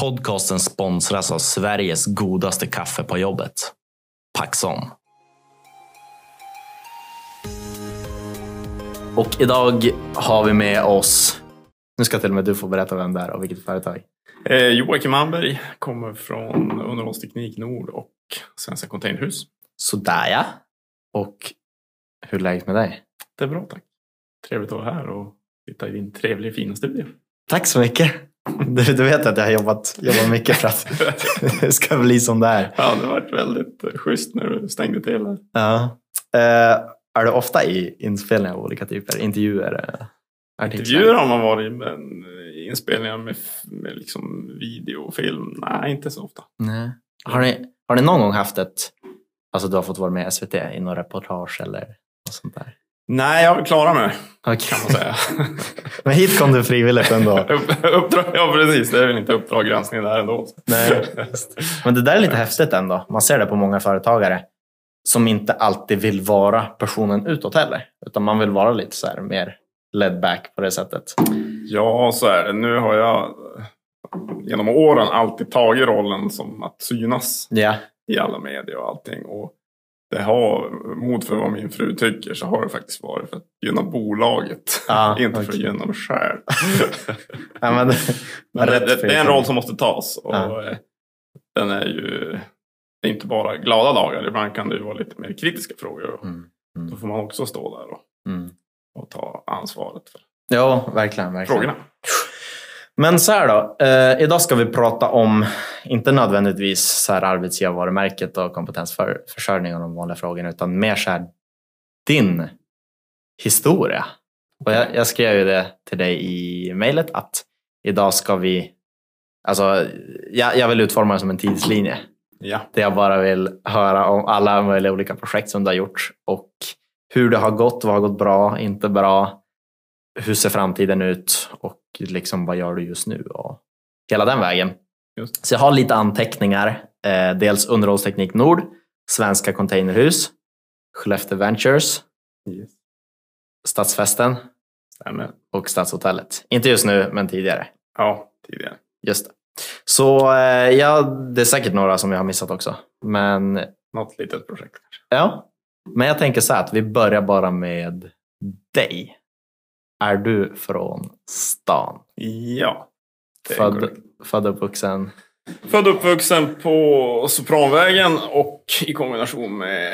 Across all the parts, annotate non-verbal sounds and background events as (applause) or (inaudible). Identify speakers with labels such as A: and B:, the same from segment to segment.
A: Podcasten sponsras av Sveriges godaste kaffe på jobbet. Paxson. Och idag har vi med oss, nu ska till och med du få berätta vem det är och vilket företag.
B: Eh, Joakim Malmberg kommer från Underhållsteknik Nord och Svenska Containerhus.
A: Sådär ja. Och hur är läget med dig?
B: Det är bra tack. Trevligt att vara här och sitta i din trevliga fina studio.
A: Tack så mycket. Du, du vet att jag har jobbat, jobbat mycket för att (laughs) det ska bli som det är.
B: Ja, det varit väldigt schysst när du stängde till här.
A: Ja. Eh, är du ofta i inspelningar av olika typer? Intervjuer? eh, artiklar?
B: Intervjuer har man varit men inspelningar med, med liksom video och film, nej inte så ofta.
A: Nej. Har, ni, har ni någon gång haft ett, alltså du har fått vara med i SVT i någon reportage eller något sånt där?
B: Nej, jag klarar mig
A: Okej.
B: kan man säga. (laughs)
A: Men hit kom du frivilligt ändå. (laughs)
B: Uppdrag, ja precis, det är väl inte Uppdrag granskning där ändå.
A: Nej. Men det där är lite häftigt ändå. Man ser det på många företagare som inte alltid vill vara personen utåt heller. Utan man vill vara lite så här mer led back på det sättet.
B: Ja, så är det. Nu har jag genom åren alltid tagit rollen som att synas
A: Ja,
B: i alla medier och allting. Och det har, mot för vad min fru tycker, så har det faktiskt varit för att gynna bolaget.
A: Ja, (laughs)
B: inte för att gynna mig själv. (laughs)
A: ja men,
B: Men det, (laughs) det, det är en roll som måste tas. Och
A: Ja.
B: eh, Den är ju är inte bara glada dagar. Ibland kan det ju vara lite mer kritiska frågor.
A: Mm, mm,
B: Då får man också stå där och,
A: mm.
B: och ta ansvaret för
A: Ja, verkligen. verkligen.
B: frågorna.
A: Men så här då. Eh, idag ska vi prata om, inte nödvändigtvis så här arbetsgivarvarumärket och kompetensförsörjning och de vanliga frågorna, utan mer så här din historia. Och jag, jag skrev ju det till dig i mejlet att idag ska vi, alltså jag, jag vill utforma det som en tidslinje.
B: Ja.
A: Där jag bara vill höra om alla möjliga olika projekt som du har gjort och hur det har gått, vad har gått bra, inte bra, hur ser framtiden ut och liksom vad gör du just nu och hela den vägen.
B: Just.
A: Så jag har lite anteckningar, eh, dels Underhållsteknik Nord, Svenska Containerhus, Skellefteå Ventures,
B: Yes.
A: Stadsfesten
B: Stämmer.
A: och Stadshotellet. Inte just nu, men tidigare.
B: Ja, tidigare.
A: Just det. Så eh, ja, det är säkert några som jag har missat också. Men
B: Något litet projekt kanske.
A: Ja, men jag tänker så här att vi börjar bara med dig. Är du från stan?
B: Ja.
A: Född, född uppvuxen?
B: Född och uppvuxen på Sopranvägen och i kombination med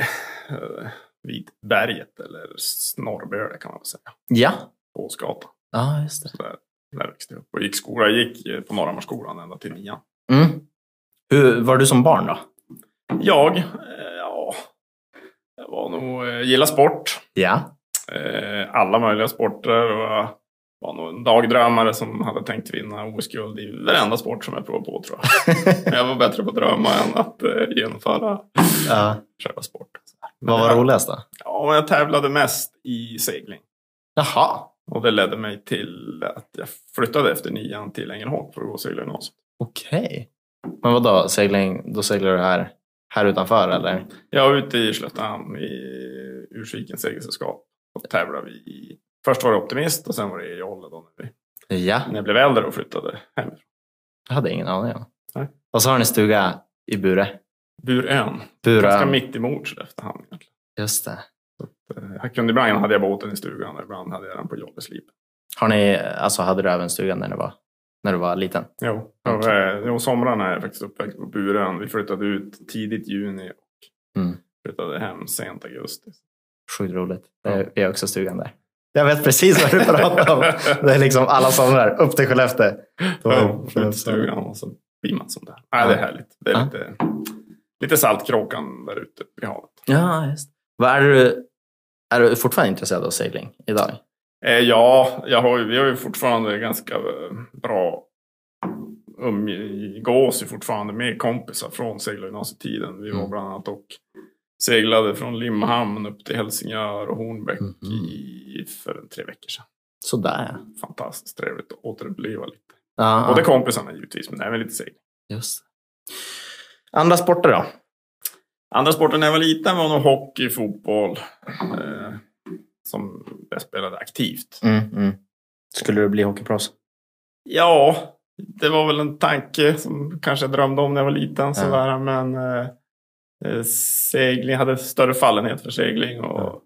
B: uh, Vitberget eller Snorrböle kan man väl säga.
A: Ja.
B: På Åsgatan.
A: Ja, just det.
B: Så där, där växte jag upp och gick skola. Jag gick eh, på Norramarskolan ända till nian.
A: Mm. Hur var du som barn då?
B: Jag, eh, ja, jag var nog, eh, gillar sport.
A: Ja.
B: Eh, alla möjliga sporter och var nog en dagdrömmare som hade tänkt vinna OS-guld i varenda sport som jag provade på tror jag. (laughs) Men jag var bättre på att drömma än att eh, genomföra
A: ja.
B: själva sporten.
A: Vad var roligast då?
B: Ja, jag tävlade mest i segling.
A: Jaha,
B: Och det ledde mig till att jag flyttade efter nian till Ängelholm för att gå segelgymnasiet.
A: okej. Men vad då segling? Då seglar du här, här utanför eller?
B: Jag var ute i Skelleftehamn i Ursvikens segelsällskap. Och vi i... Först var det Optimist och sen var det i Jolle då när, vi,
A: Ja,
B: när jag blev äldre och flyttade hemifrån.
A: jag hade ingen aning om.
B: Nej.
A: Och så har ni stuga i Bure.
B: Burön.
A: Bura.
B: Ganska mitt emot Skelleftehamn egentligen.
A: Just det.
B: Eh, Jag kunde, ibland hade jag båten i stugan och ibland hade jag den på Jolleslipen.
A: Har ni, alltså hade du även stugan när du var, när du var liten?
B: Jo, och, eh, jo somrarna är jag faktiskt uppväxt på Burön. Vi flyttade ut tidigt juni och
A: Mm.
B: flyttade hem sent augusti.
A: Sjukt roligt. Det är, vi har också stugan där. Jag vet precis vad du pratar om. Det är liksom alla somrar upp till Skellefteå.
B: Ja, ut i stugan och så blir man som det. Nej, det är härligt. Det är
A: Ja.
B: lite, lite saltkråkan där ute vid havet.
A: Ja, just Vad är du, är du fortfarande intresserad av segling idag?
B: Eh, ja, jag har, ju- vi har ju fortfarande ganska eh, bra umgås ju fortfarande med kompisar från seglargymnasietiden. Vi var
A: Mm.
B: bland annat och seglade från Limhamn upp till Helsingör och Hornbäck
A: Mhm.
B: i, för en tre veckor sedan.
A: Sådär ja.
B: Fantastiskt trevligt att återuppleva lite.
A: ja.
B: Både
A: ja.
B: kompisarna givetvis, men även lite segling.
A: Just. Andra sporter då?
B: Andra sporten när jag var liten var nog hockey, fotboll. Eh, som jag spelade aktivt.
A: Mm, mm. Skulle du bli hockeyproffs?
B: Ja, det var väl en tanke som kanske jag drömde om när jag var liten. Sådär, men eh, segling, hade större fallenhet för segling. Och
A: Ja.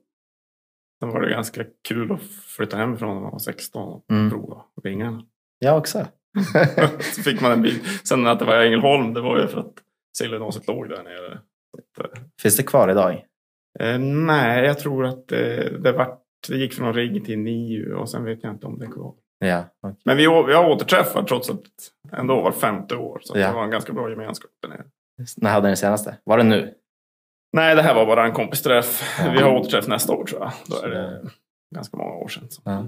B: Sen var det ganska kul att flytta hemifrån när man var 16 och
A: Mm.
B: prova vingarna.
A: Jag också. (laughs)
B: Så fick man en bil. Sen att det var Ängelholm, det var ju för att segelgymnasiet låg där nere. Att,
A: Finns det kvar idag?
B: eh, nej, jag tror att det, det, vart, det gick från rigg till NIU och sen vet jag inte om det är kvar.
A: Ja. okej.
B: Men vi, vi har återträffat trots att ändå var femte år. Så
A: Ja.
B: det var en ganska bra gemenskap där nere.
A: När hade ni senaste? Var det nu?
B: Nej, det här var bara en kompisträff.
A: Ja.
B: Vi har återträff nästa år tror jag. Då är det ganska många år sedan som
A: Ja.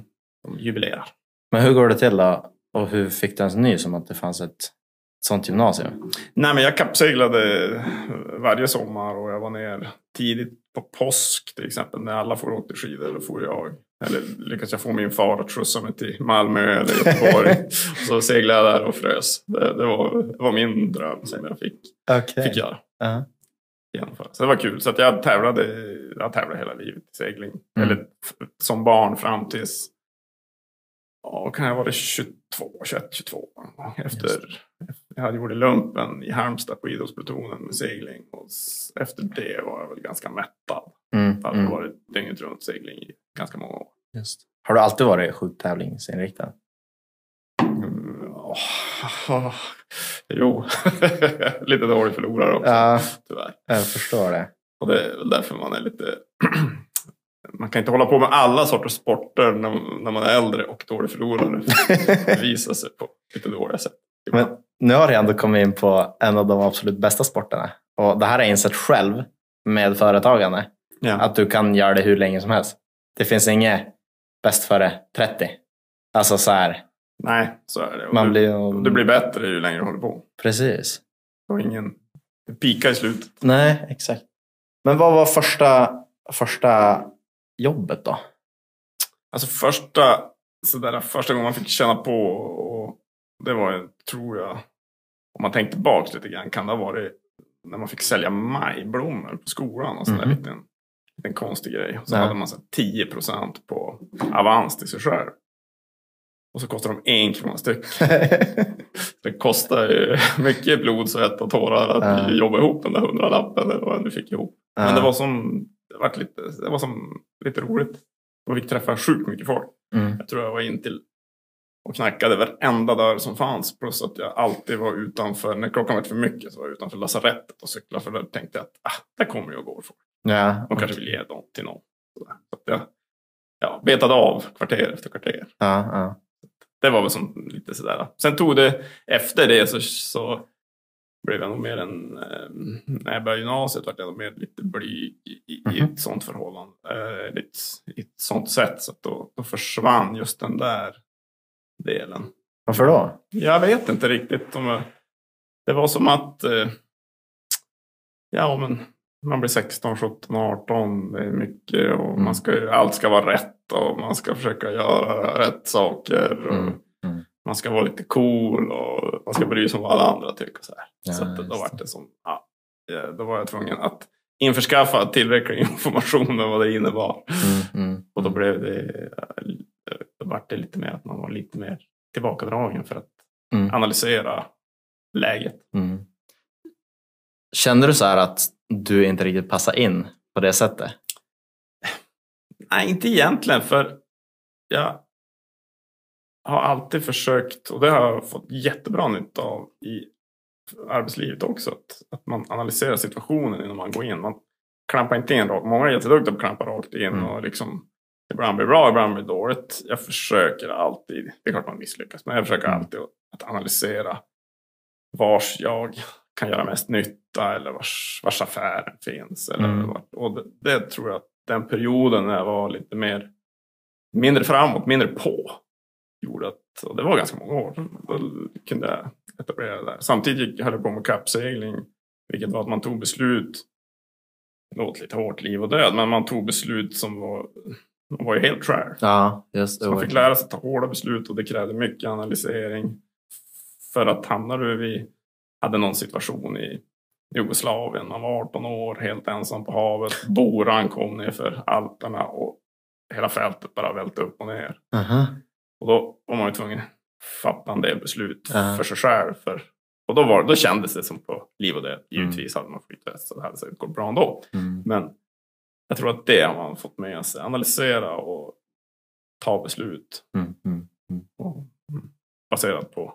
B: de jubilerar.
A: Men hur går det till då? Och hur fick du ens nys om att det fanns ett sånt gymnasium?
B: Nej, men jag kappseglade varje sommar och jag var ner tidigt på påsk till exempel. När alla får åka skidor, då får jag, eller lyckades jag få min far att skjutsa mig till Malmö eller Göteborg. (laughs) så seglade jag där och frös. Det, det, var, det var min dröm som jag fick,
A: Okej.
B: fick göra. Genomföra. Så det var kul. Så att jag tävlade, jag tävlade hela livet i segling.
A: Mm.
B: Eller som barn fram tills, ja, kan jag vara 22, 21, 22. Efter, jag hade gjort lumpen i Halmstad på idrottsplutonen med segling. Och efter det var jag väl ganska mättad.
A: Mm,
B: Det hade
A: mm.
B: varit dygnet runt segling i ganska många år.
A: Just. Har du alltid varit sjukt tävlingsinriktad?
B: Mm, åh, (laughs) jo, (laughs) lite dålig förlorare också
A: Ja,
B: tyvärr.
A: jag förstår det.
B: Och det är väl därför man är lite... (clears throat) man kan inte hålla på med alla sorters sporter när, när man är äldre och dålig förlorare. Det (laughs) visar sig på lite dåliga sätt.
A: Men nu har jag ändå kommit in på en av de absolut bästa sporterna. Och det här har jag insett själv med företagande.
B: ja.
A: Att du kan göra det hur länge som helst. Det finns inget bäst före 30. Alltså så här,
B: Nej, så är det. Och
A: man
B: du,
A: blir
B: och du blir bättre ju längre du håller på.
A: Precis.
B: Och ingen det pikar i slutet.
A: Nej, exakt. Men vad var första, första jobbet då?
B: Alltså första, sådär, första gången man fick känna på, och det var tror jag, om man tänkte tillbaka lite grann, kan det ha varit när man fick sälja majblommor på skolan. Och sån där
A: Mhm.
B: liten, liten konstig grej. Och så
A: Ja.
B: hade man så här 10 procent på avans till sig själv. Och så kostade de en krona styck. (laughs) Det kostar ju mycket blod, svett och tårar att
A: Ja.
B: jobba ihop den där hundralappen eller vad du fick ihop. Men det var som, det var lite, det var som lite roligt. Man fick träffa sjukt mycket folk.
A: Mm.
B: Jag tror jag var in till och knackade varenda dörr som fanns. Plus att jag alltid var utanför, när klockan var för mycket så var jag utanför lasarettet och cyklade. För då tänkte jag att ah, där kommer jag och går folk.
A: Ja,
B: De kanske vill ge dem till någon. Så att jag ja, betade av kvarter efter kvarter.
A: ja, ja.
B: Det var väl som lite sådär. Sen tog det, efter det så, så blev jag nog mer en, eh, när jag började gymnasiet var jag nog mer lite blyg i, i, i
A: Mhm.
B: ett sånt förhållande. Eh, i, ett, I ett sånt sätt. Så att då, då försvann just den där delen.
A: Varför då?
B: Jag vet inte riktigt om jag, Det var som att eh, ja, men man blir 16, 17, 18. Det är mycket och
A: Mm.
B: man ska, allt ska vara rätt och man ska försöka göra rätt saker. Och
A: Mm, mm.
B: Man ska vara lite cool och man ska bry sig om vad alla andra tycker. Så, här.
A: Ja,
B: så då var det som, ja, då var jag tvungen att införskaffa tillräcklig (laughs) information om vad det innebar.
A: Mm, mm.
B: Och då blev det, då var det lite mer att man var lite mer tillbakadragen för att
A: Mm.
B: analysera läget.
A: Mm. Kände du så här att du inte riktigt passar in på det sättet?
B: Nej, inte egentligen för jag har alltid försökt, och det har jag fått jättebra nytta av i arbetslivet också, att, att man analyserar situationen innan man går in. Man klampar inte in rakt. Många är jätteduktiga på att klampa rakt in
A: Mm.
B: och liksom ibland blir bra, ibland blir dåligt. Jag försöker alltid, det är klart man misslyckas, men jag försöker
A: Mm.
B: alltid att analysera vars jag kan göra mest nytta eller vars, vars affären finns. Eller
A: Mm.
B: vart, och det, det tror jag att den perioden när jag var lite mer mindre framåt, mindre på gjorde att, och det var ganska många år, då kunde jag etablera det där. Samtidigt höll jag på med kappsegling, vilket var att man tog beslut, det låter lite hårt, liv och död, men man tog beslut som var, var ju helt trash.
A: Ja, just
B: Så man fick lära sig att ta hårda beslut och det krävde mycket analysering. För att hamnar du vid, hade någon situation i Jugoslavien, man var 18 år, helt ensam på havet, boran kom ner för Alperna och hela fältet bara välte upp och ner.
A: Aha.
B: Och då var man ju tvungen, fatta en del beslut
A: Ja.
B: för sig själv. För, och då, var, då kändes det som på liv och död. Givetvis hade man flytväst så det hade säkert gått bra ändå.
A: Mm.
B: Men jag tror att det har man fått med sig. Analysera och ta beslut.
A: Mm. Mm.
B: Och, mm, baserat på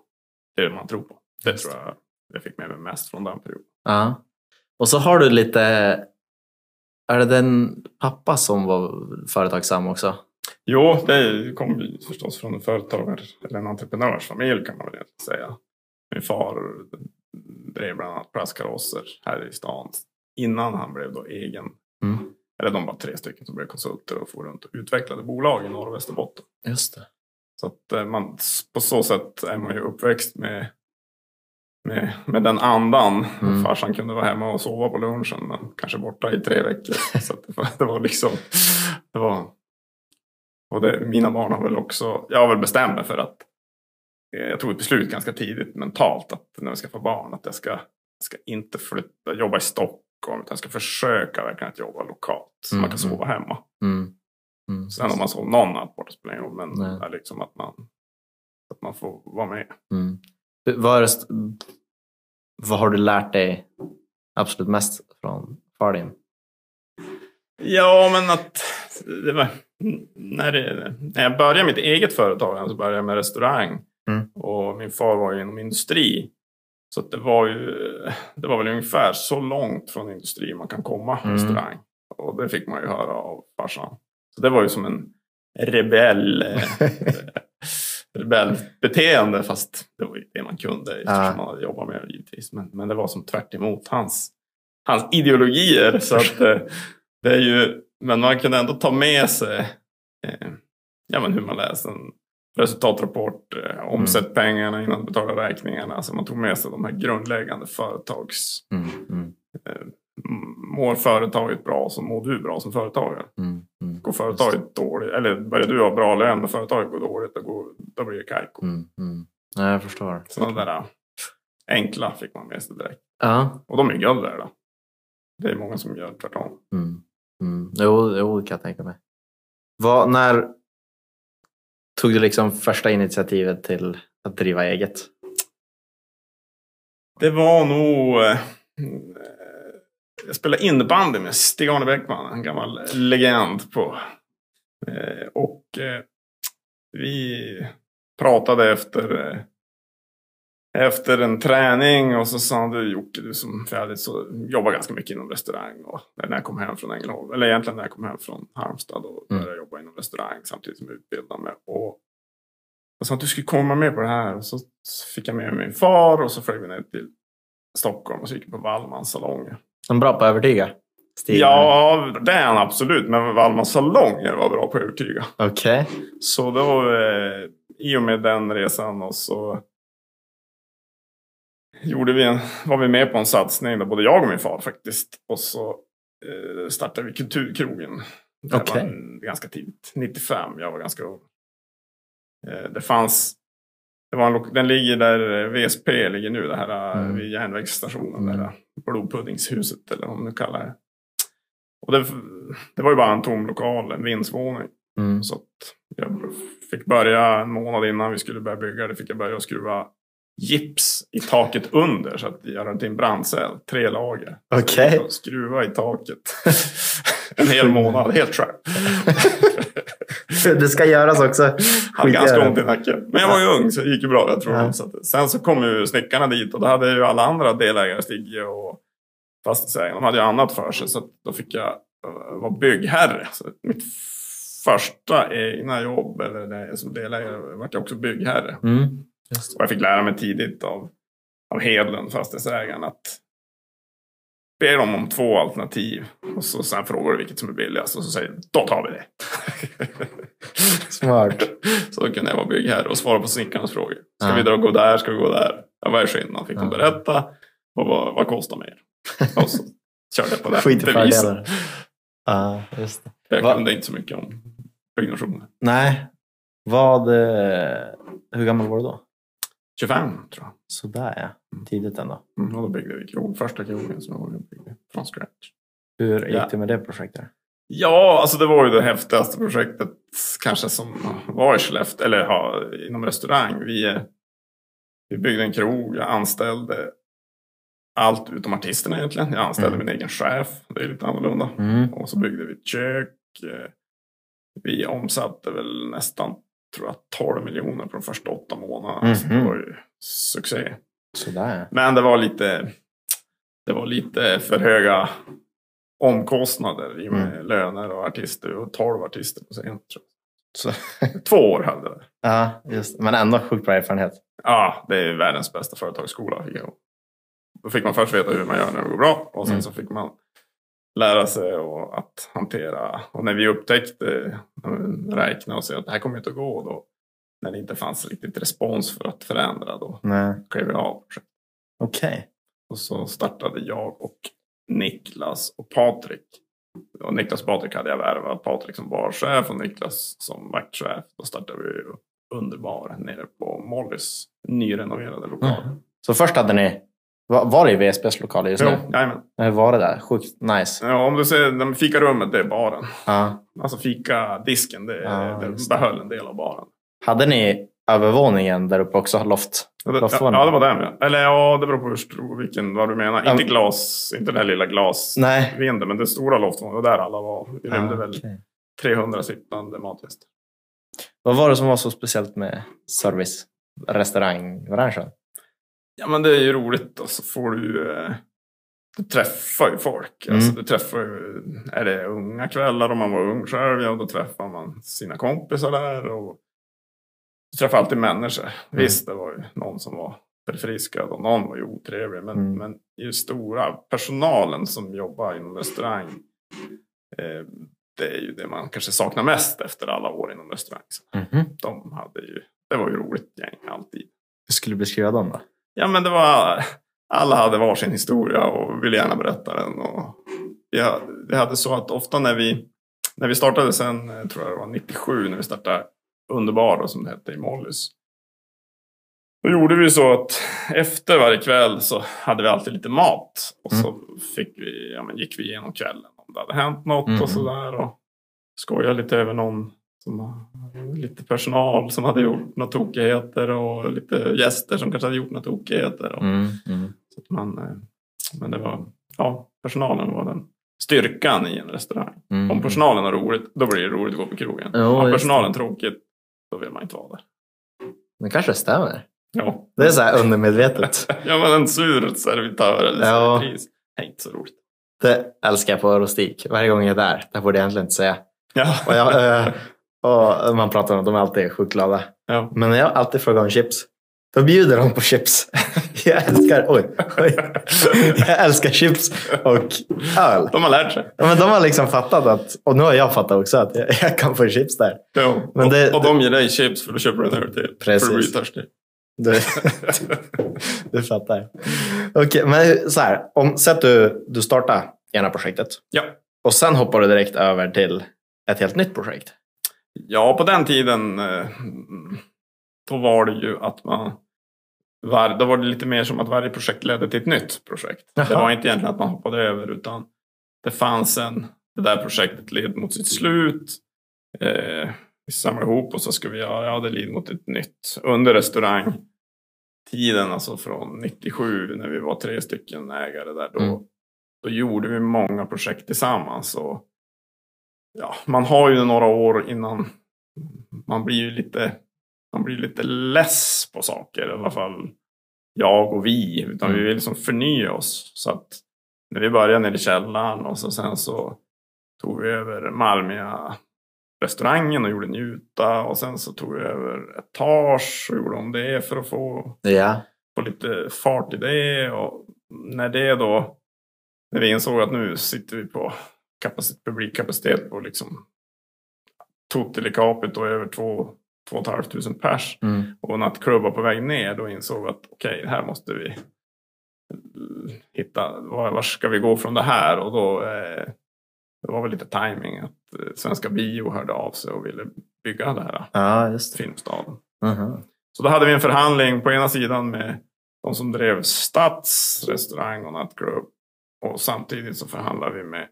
B: det man tror på. Det
A: Just
B: tror jag jag fick med mig mest från den perioden.
A: Ja. Och så har du lite... Är det den pappa som var företagsam också?
B: Jo, det kom förstås från en företagare eller en entreprenörsfamilj kan man väl säga. Min far drev bland annat plastkarosser här i stan innan han blev då egen.
A: Mm.
B: Eller de var tre stycken som blev konsulter och for runt och utvecklade bolag i Norr och Västerbotten.
A: Just det.
B: Så att eh, man, på så sätt är man ju uppväxt med, med, med den andan.
A: Mm.
B: Farsan kunde vara hemma och sova på lunchen men kanske borta i tre veckor. (laughs) Så det, var, det var liksom... Det var, och det, mina barn har väl också... Jag har väl bestämt mig för att jag tog ett beslut ganska tidigt mentalt att när jag ska få barn att jag ska, jag ska inte flytta, jobba i Stockholm utan jag ska försöka verkligen att jobba lokalt. Så man kan
A: Mm,
B: sova hemma.
A: Mm. Mm.
B: Sen om man sov någon natt borta spelar ingen roll. Men
A: Nej.
B: det är liksom att man, att man får vara med.
A: Mm. Vad, det, vad har du lärt dig absolut mest från far din?
B: Ja, men att det var, när, det, när jag började mitt eget företag så började jag med restaurang.
A: Mm.
B: Och min far var ju inom industri. Så det var ju det var väl ungefär så långt från industri man kan komma
A: Mm.
B: restaurang. Och det fick man ju höra av farsan. Så det var ju som en rebell eh, (laughs) rebellbeteende fast det var ju det man kunde eftersom man jobbat med det givetvis. Men, men det var som tvärt emot hans, hans ideologier. Så att, eh, det är ju, men man kunde ändå ta med sig eh, ja, men hur man läser en resultatrapport, eh, omsätt pengarna innan du betalar räkningarna. Så man tog med sig de här grundläggande företags...
A: Mm. Mm.
B: Eh, mår företaget bra så mår du bra som företagare.
A: Mm.
B: Går företaget dåligt, eller börjar du ha bra lön och företaget går dåligt, då, går, då blir det kajko.
A: Mm. Mm. Ja, jag förstår.
B: Sådana där äh, enkla fick man med sig direkt.
A: Ja.
B: Och de är guld värda. Det är många som gör tvärtom.
A: Mm. Mm. Jo, jo, det kan jag tänka mig. Vad, när tog du liksom första initiativet till att driva eget?
B: Det var nog... Jag spelade innebandy med Stig-Arne Bäckman, en gammal legend. på eh, Och eh, vi pratade efter, eh, efter en träning och så sa han du Jocke, du som färdig så jobbar ganska mycket inom restaurang. Och när jag kom hem från Ängelholm, eller egentligen när jag kom hem från Halmstad och började jag jobba inom restaurang samtidigt som jag utbildade mig. Och jag sa att du skulle komma med på det här. Och så fick jag med min far och så flög vi ner till Stockholm och så gick på Wallmans salonger.
A: Han är bra på att övertyga? Stig?
B: Ja, det är han absolut. Men Wallmans salonger var bra på att övertyga.
A: Okej.
B: Så då, eh, i och med den resan och så gjorde vi en, var vi med på en satsning där både jag och min far faktiskt. Och så eh, startade vi Kulturkrogen. Det
A: Okej.
B: var ganska tidigt. 95, jag var ganska ung. Eh, det fanns, det var en, den ligger där eh, VSP ligger nu, det här eh,
A: Mm.
B: vid järnvägsstationen.
A: Mm.
B: Där blodpuddingshuset eller vad man nu kallar det. Och det, det var ju bara en tom lokal, en vindsvåning.
A: Mm.
B: Så att jag fick börja en månad innan vi skulle börja bygga. Det fick jag börja skruva gips i taket under så att göra det till en brandcell. Tre lager.
A: Okej.
B: jag Skruva i taket. (laughs) en hel månad, helt själv. (laughs)
A: Det ska göras också.
B: Hade ganska ont i nacken. Men jag var ju ung så det gick ju bra. Jag tror
A: Ja.
B: så sen så kom ju snickarna dit och då hade ju alla andra delägare, Stigge och fastighetsägarna, de hade ju annat för sig. Så att då fick jag uh, vara byggherre. Så mitt första egna jobb eller jag som delägare vart jag också byggherre.
A: Mm.
B: Och jag fick lära mig tidigt av, av Hedlund, fastighetsägaren, att be dem om två alternativ. Och så sen frågar du vilket som är billigast och så säger du, då tar vi det. (laughs)
A: Smart.
B: Så då kunde jag vara byggherre och svara på snickarnas frågor. Ska
A: Ja.
B: vi dra gå där? Ska vi gå där? Ja, vad är skillnaden? Fick de
A: Ja.
B: berätta. Och vad, vad kostar mer? Och så körde jag på det.
A: Skit i
B: devisen.
A: fördelar. Ja, just det.
B: Jag
A: Va-
B: kunde inte så mycket om byggnationer.
A: Nej. Vad... eh, Hur gammal var du då?
B: 25 tror jag.
A: Sådär ja. Tidigt ändå.
B: Mm, och då byggde vi krog. Första krogen som jag byggde från scratch.
A: Hur gick
B: Ja.
A: det med det projektet?
B: Ja, alltså det var ju det häftigaste projektet kanske som var i Skellefteå, eller ja, inom restaurang. Vi, eh, vi byggde en krog, jag anställde allt utom artisterna egentligen. Jag anställde
A: Mm.
B: min egen chef, det är lite annorlunda.
A: Mm.
B: Och så byggde vi ett kök. eh, Vi omsatte väl nästan, tror jag, 12 miljoner på de första åtta månaderna. Så det
A: Mhm.
B: var ju succé.
A: Sådär.
B: Men det var lite, det var lite för höga omkostnader i och med
A: Mm.
B: löner och artister. Och 12 artister på scen.
A: Så. (laughs)
B: Två år hade det.
A: ja, just Men ändå sjukt bra erfarenhet.
B: Ja, det är världens bästa företagsskola. Då fick man först veta hur man gör när det går bra. Och sen
A: Mm.
B: så fick man lära sig och att hantera. Och när vi upptäckte, räkna och se att det här kommer inte att gå. Då, när det inte fanns riktigt respons för att förändra, då
A: Nej.
B: klev vi av. projektet.
A: Okej.
B: Och så startade jag och Niklas och Patrik. Och Niklas och Patrik hade jag värvat. Patrik som barchef och Niklas som vaktchef. Då startade vi Underbar nere på Mollys nyrenoverade lokal.
A: Mm. Så först hade ni, var, det i VSBs lokaler just
B: Jo,
A: nu?
B: jajamän.
A: Hur var det där? Sjukt nice.
B: Ja, om du ser, de fikarummet det är baren.
A: Ja.
B: Alltså fikadisken, det,
A: Ja,
B: det behöll en del av baren.
A: Hade ni övervåningen där uppe också? Loft? Loftvåningen?
B: ja, det var den ja. Eller ja, det beror på hur stor, vilken, vad du menar. Inte glas, inte den här lilla glasvinden, men det stora loftvåningen. Det var där alla var. Vi rymde
A: Ah,
B: väl
A: okej.
B: 300 sittande matgäster.
A: Vad var det som var så speciellt med service restaurangbranschen?
B: Ja men det är ju roligt och så får du... Eh, du träffar ju folk.
A: Mm.
B: Alltså, du träffar ju, är det unga kvällar om man var ung själv, ja då träffar man sina kompisar där. Och du träffar alltid människor. Visst, det var ju någon som var förfriskad och någon var ju otrevlig. Men,
A: Mm.
B: men i stora, personalen som jobbar inom restaurang. Eh, det är ju det man kanske saknar mest efter alla år inom restaurang. Så
A: Mhm.
B: De hade ju, det var ju roligt gäng alltid.
A: Hur skulle du beskriva dem då?
B: Ja men det var, alla hade varsin historia och ville gärna berätta den. Och vi, hade, så att ofta när vi, när vi startade sen, eh, tror jag det var 97, när vi startade Underbar då, som det hette i Mollys. Då gjorde vi så att efter varje kväll så hade vi alltid lite mat. Och så fick vi, ja, men gick vi igenom kvällen om det hade hänt något
A: Mm.
B: och sådär. Och skojade lite över någon som lite personal som hade gjort några tokigheter och lite gäster som kanske hade gjort några tokigheter. Och,
A: Mm. Mm.
B: så att man, eh, men det var, ja, personalen var den styrkan i en restaurang.
A: Mm.
B: Om personalen har roligt, då blir det roligt att gå på krogen.
A: Jo, just
B: personalen tråkigt, då vill man inte vara där.
A: Det kanske stämmer.
B: Ja,
A: Det är så här undermedvetet. (laughs)
B: ja men en sur servitör eller
A: Ja.
B: servitris, det är inte så roligt.
A: Det älskar jag på Rustik. Varje gång jag är där. Det borde jag egentligen inte säga.
B: Ja,
A: Och, jag, eh, (laughs) och man pratar om att de är alltid sjukt glada.
B: ja.
A: Men när jag alltid frågar om chips, då bjuder de på chips. (laughs) Jag älskar, oj, oj. Jag älskar chips och öl.
B: De har lärt sig.
A: Ja, men de har liksom fattat att, och nu har jag fattat också att jag, jag kan få chips där.
B: Ja.
A: Men det-
B: och, och de ger dig chips för köper du en öl till.
A: Precis.
B: För du blir törstig.
A: Du, (laughs) du fattar. Okej, men så här. Om, att du, du startar ena projektet
B: Ja.
A: och sen hoppar du direkt över till ett helt nytt projekt.
B: Ja, på den tiden eh, då var det ju att man var, då var det lite mer som att varje projekt ledde till ett nytt projekt.
A: Jaha.
B: Det var inte egentligen att man hoppade över utan det fanns en, det där projektet led mot sitt slut. Eh, vi samlade ihop och så ska vi göra, ja det led mot ett nytt. Under restaurangtiden, alltså från 97 när vi var tre stycken ägare där, då,
A: Mm.
B: då gjorde vi många projekt tillsammans. Och, ja, man har ju några år innan man blir ju lite, man blir lite less på saker. I alla fall jag och vi. Utan
A: Mm.
B: vi vill liksom förnya oss. Så att när vi började nere i källaren och så sen så tog vi över Malmia restaurangen och gjorde Njuta. Och sen så tog vi över Etage och gjorde om det för att få
A: Ja.
B: få lite fart i det. Och när det då, när vi insåg att nu sitter vi på kapacitet, publikkapacitet på liksom Totelikapet och över två, två och ett halvt tusen pers.
A: Mm.
B: Och nattklubbar på väg ner, då insåg att okej, här måste vi hitta, var, var ska vi gå från det här? Och då eh, det var väl lite timing att eh, Svenska Bio hörde av sig och ville bygga det här
A: just det.
B: Filmstaden.
A: Mhm.
B: Så då hade vi en förhandling på ena sidan med de som drev Stads restaurang och nattklubb. Och samtidigt så förhandlade vi med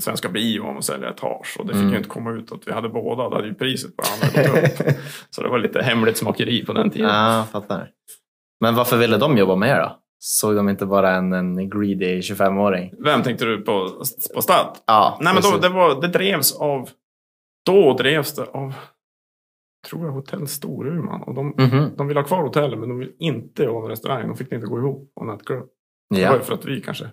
B: Svenska Bio om att sälja etage och det fick
A: Mm.
B: ju inte komma ut att vi hade båda. Då hade ju priset på andra gått upp. (laughs) Så det var lite hemligt smakeri på den tiden.
A: Ja, jag fattar. Men varför ville de jobba med er då? Såg de inte bara en, en greedy 25-åring?
B: Vem tänkte du på, på Stad?
A: Ja,
B: Nej men då, det, var, det drevs av, då drevs det av, tror jag, Hotell Storuman. Och de,
A: Mhm.
B: de ville ha kvar hotellet men de ville inte jobba med restaurang. De fick det inte gå ihop på Nattklubb. Det var
A: Ja.
B: för att vi kanske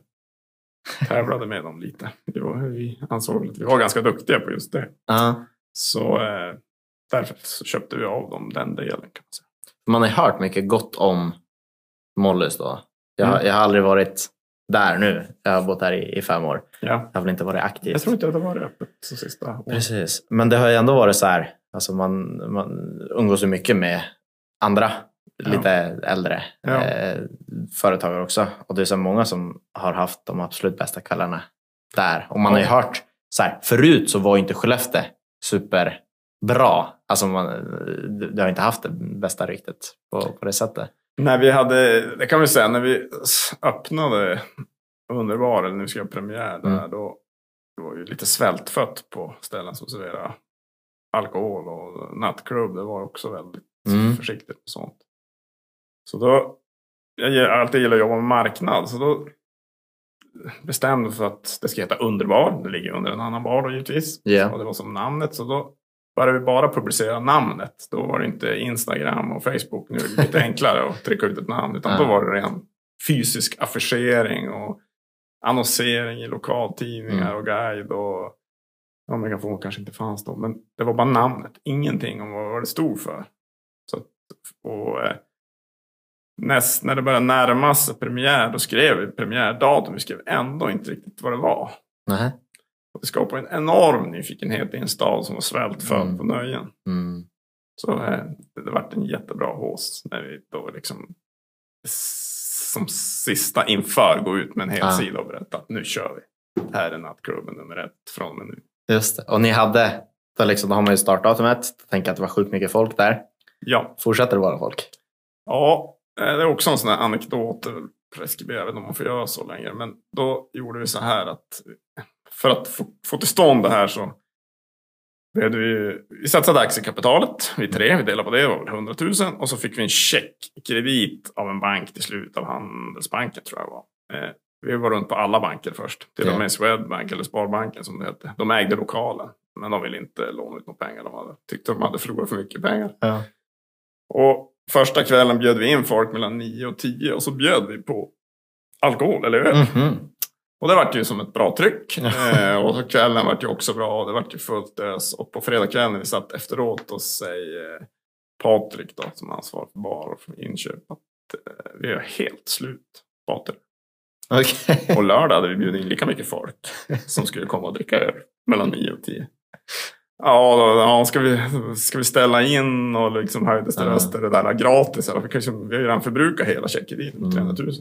B: tävlade med dem lite. Var, vi ansåg att vi var ganska duktiga på just det.
A: Ja.
B: Så eh, därför så köpte vi av dem den delen kan man säga.
A: Man har hört mycket gott om Mollys då. Jag, har-
B: Mm.
A: jag har aldrig varit där nu. Jag har bott här i, i fem år.
B: Ja.
A: Jag har väl inte varit aktiv.
B: Jag tror inte att det var öppet så sista året.
A: Precis. Men det har ju ändå varit så här. Alltså man, man umgås ju mycket med andra. Lite äldre
B: Ja.
A: eh, företagare också. Och det är så många som har haft de absolut bästa kvällarna där. Och man har ju hört så här. Förut så var inte Skellefteå superbra. Alltså man, det har inte haft det bästa ryktet på, på det sättet.
B: När vi hade, det kan vi säga, när vi öppnade Underbar, eller när vi skulle ha premiär där,
A: Mm.
B: då det var ju lite svältfött på ställen som serverade alkohol och nattklubb. Det var också väldigt
A: Mm.
B: försiktigt med sånt. Så då, jag alltid gillat att jobba med marknad, så då bestämde för att det ska heta Underbar. Det ligger under en annan bar då givetvis.
A: Ja.
B: Och det var som namnet. Så då började vi bara publicera namnet. Då var det inte Instagram och Facebook. Nu är det lite (laughs) enklare att trycka ut ett namn. Utan då var det ren fysisk affischering och annonsering i lokaltidningar
A: Mm.
B: och guide. Och, ja, megafon kanske inte fanns då. Men det var bara namnet. Ingenting om vad det stod för. Så, att- och, eh, näst, när det började närma sig premiär, då skrev vi premiärdatum. Vi skrev ändå inte riktigt vad det var. Och det skapade en enorm nyfikenhet i en stad som var svältfödd
A: Mm.
B: på nöjen.
A: Mm.
B: Så eh, det, det vart en jättebra hås när vi då liksom som sista inför gå ut med en hel
A: Ja.
B: sida och berätta att nu kör vi. Det här är nattklubben nummer ett från och med nu.
A: Just det. Och ni hade, då, liksom, då har man ju startdatumet. Tänker att det var sjukt mycket folk där.
B: Ja,
A: Fortsätter det vara folk?
B: ja det är också en sån här anekdot. eh, Preskriberar, jag vet inte om man får göra så längre. Men då gjorde vi så här att för att få, få till stånd det här så vi, vi satsade aktiekapitalet, vi tre, vi delade på det, det var väl 100 000. Och så fick vi en check, kredit av en bank till slut, av Handelsbanken tror jag var. Eh, vi var runt på alla banker först, till och med Swedbank eller Sparbanken som det hette. De ägde lokalen, men de ville inte låna ut några pengar. De hade, tyckte de hade förlorat för mycket pengar.
A: Ja.
B: Och första kvällen bjöd vi in folk mellan 9 och 10 och så bjöd vi på alkohol eller öl.
A: Mhm.
B: Och det vart ju som ett bra tryck. Eh, och kvällen vart ju också bra. Och det vart ju fullt ös. Och på fredagskvällen när vi satt efteråt och säger eh, Patrik då, som ansvarar för bar och för inköp, att eh, vi är helt slut. Patrik.
A: Okej.
B: Och lördag hade vi bjudit in lika mycket folk som skulle komma och dricka öl mellan 9 och 10. Ja, då, ja ska, vi, ska vi ställa in och liksom höjdes det röster det där gratis? Eller, vi, kanske, vi har ju redan förbrukat hela checkkrediten,
A: Mm.
B: 300 000.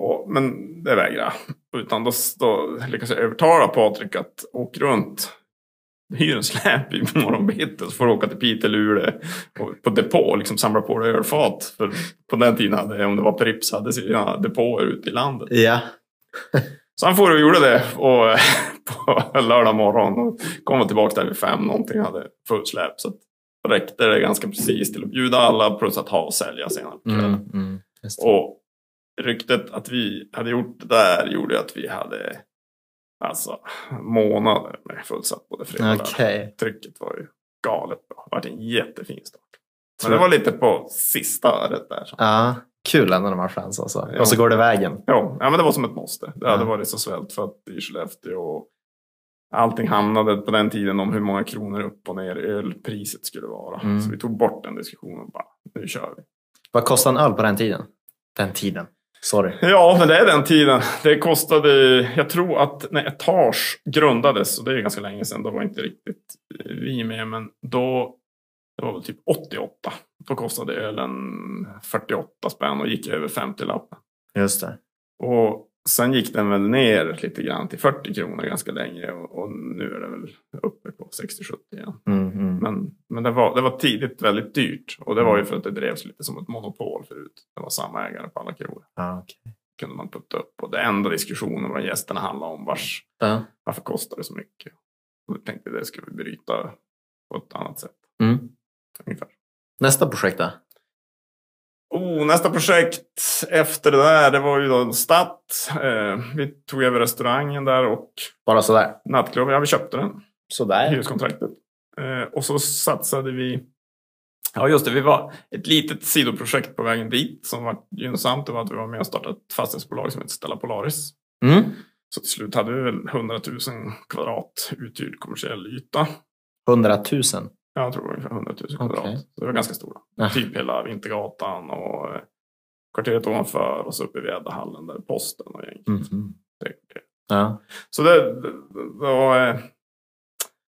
B: Och, men det vägrade jag. Utan då, då lyckades jag övertala Patrik att åka runt. Hyr en släp i morgonbitti så får du åka till Piteå, Luleå och på depå och liksom samla på dig ölfat. För på den tiden hade, om det var Pripps, hade sina depåer ute i landet.
A: Ja.
B: Så han får och gjorde det och, (laughs) på lördag morgon och kom tillbaka där vid fem någonting, hade fullt släp. Så räckte det ganska precis till att bjuda alla plus att ha och sälja senare på.
A: Mm, mm.
B: Och ryktet att vi hade gjort det där gjorde att vi hade alltså månader med fullsatt både fredag och.
A: Okej.
B: Trycket var ju galet bra. Det var en jättefin start. Men det var lite på sista året där. Så.
A: Ja, kul ändå när man har chans alltså.
B: Ja.
A: Och så går det vägen.
B: Ja, men det var som ett måste. Det hade
A: Ja.
B: varit så svältfött i Skellefteå. Och allting handlade på den tiden om hur många kronor upp och ner ölpriset skulle vara.
A: Mm.
B: Så vi tog bort den diskussionen och bara, nu kör vi.
A: Vad kostade en öl på den tiden? Den tiden. Sorry.
B: Ja, men det är den tiden. Det kostade, jag tror att när Etage grundades, och det är ganska länge sedan, då var inte riktigt vi med, men då, det var väl typ 88. Då kostade ölen 48 spänn och gick över 50 lappen.
A: Just det.
B: Och sen gick den väl ner lite grann till 40 kronor ganska länge och, och nu är det väl uppe på 60-70 igen.
A: Mm, mm.
B: Men, men det, var, det var tidigt väldigt dyrt och det var ju för att det drevs lite som ett monopol förut. Det var samma ägare på alla krogar.
A: Ja, okej.
B: kunde man putta upp. Och det enda diskussionen var gästerna handlade om vars,
A: Ja.
B: varför kostar det så mycket? Och då tänkte vi det ska vi bryta på ett annat sätt.
A: Mm.
B: Ungefär.
A: Nästa projekt då?
B: Oh, nästa projekt efter det där, det var ju då Statt. Eh, vi tog över restaurangen där och
A: Bara sådär?
B: nattklubben. Ja, vi köpte den.
A: Sådär?
B: Hyreskontraktet. Eh, och så satsade vi Ja, just det. Vi var ett litet sidoprojekt på vägen dit som var gynnsamt. Det var att vi var med och startade ett fastighetsbolag som heter Stella Polaris.
A: Mm.
B: Så till slut hade vi väl 100 000 kvadrat uthyrd kommersiell yta.
A: 100 000?
B: Ja, jag tror ungefär 100 000 kvadrat.
A: Okej.
B: Så det var ganska stora.
A: Ah.
B: Typ hela Vintergatan och eh, kvarteret ovanför och så uppe vid Eddahallen där posten och gäng.
A: Mhm.
B: Det- det-
A: Ja.
B: Så det, det- då, eh,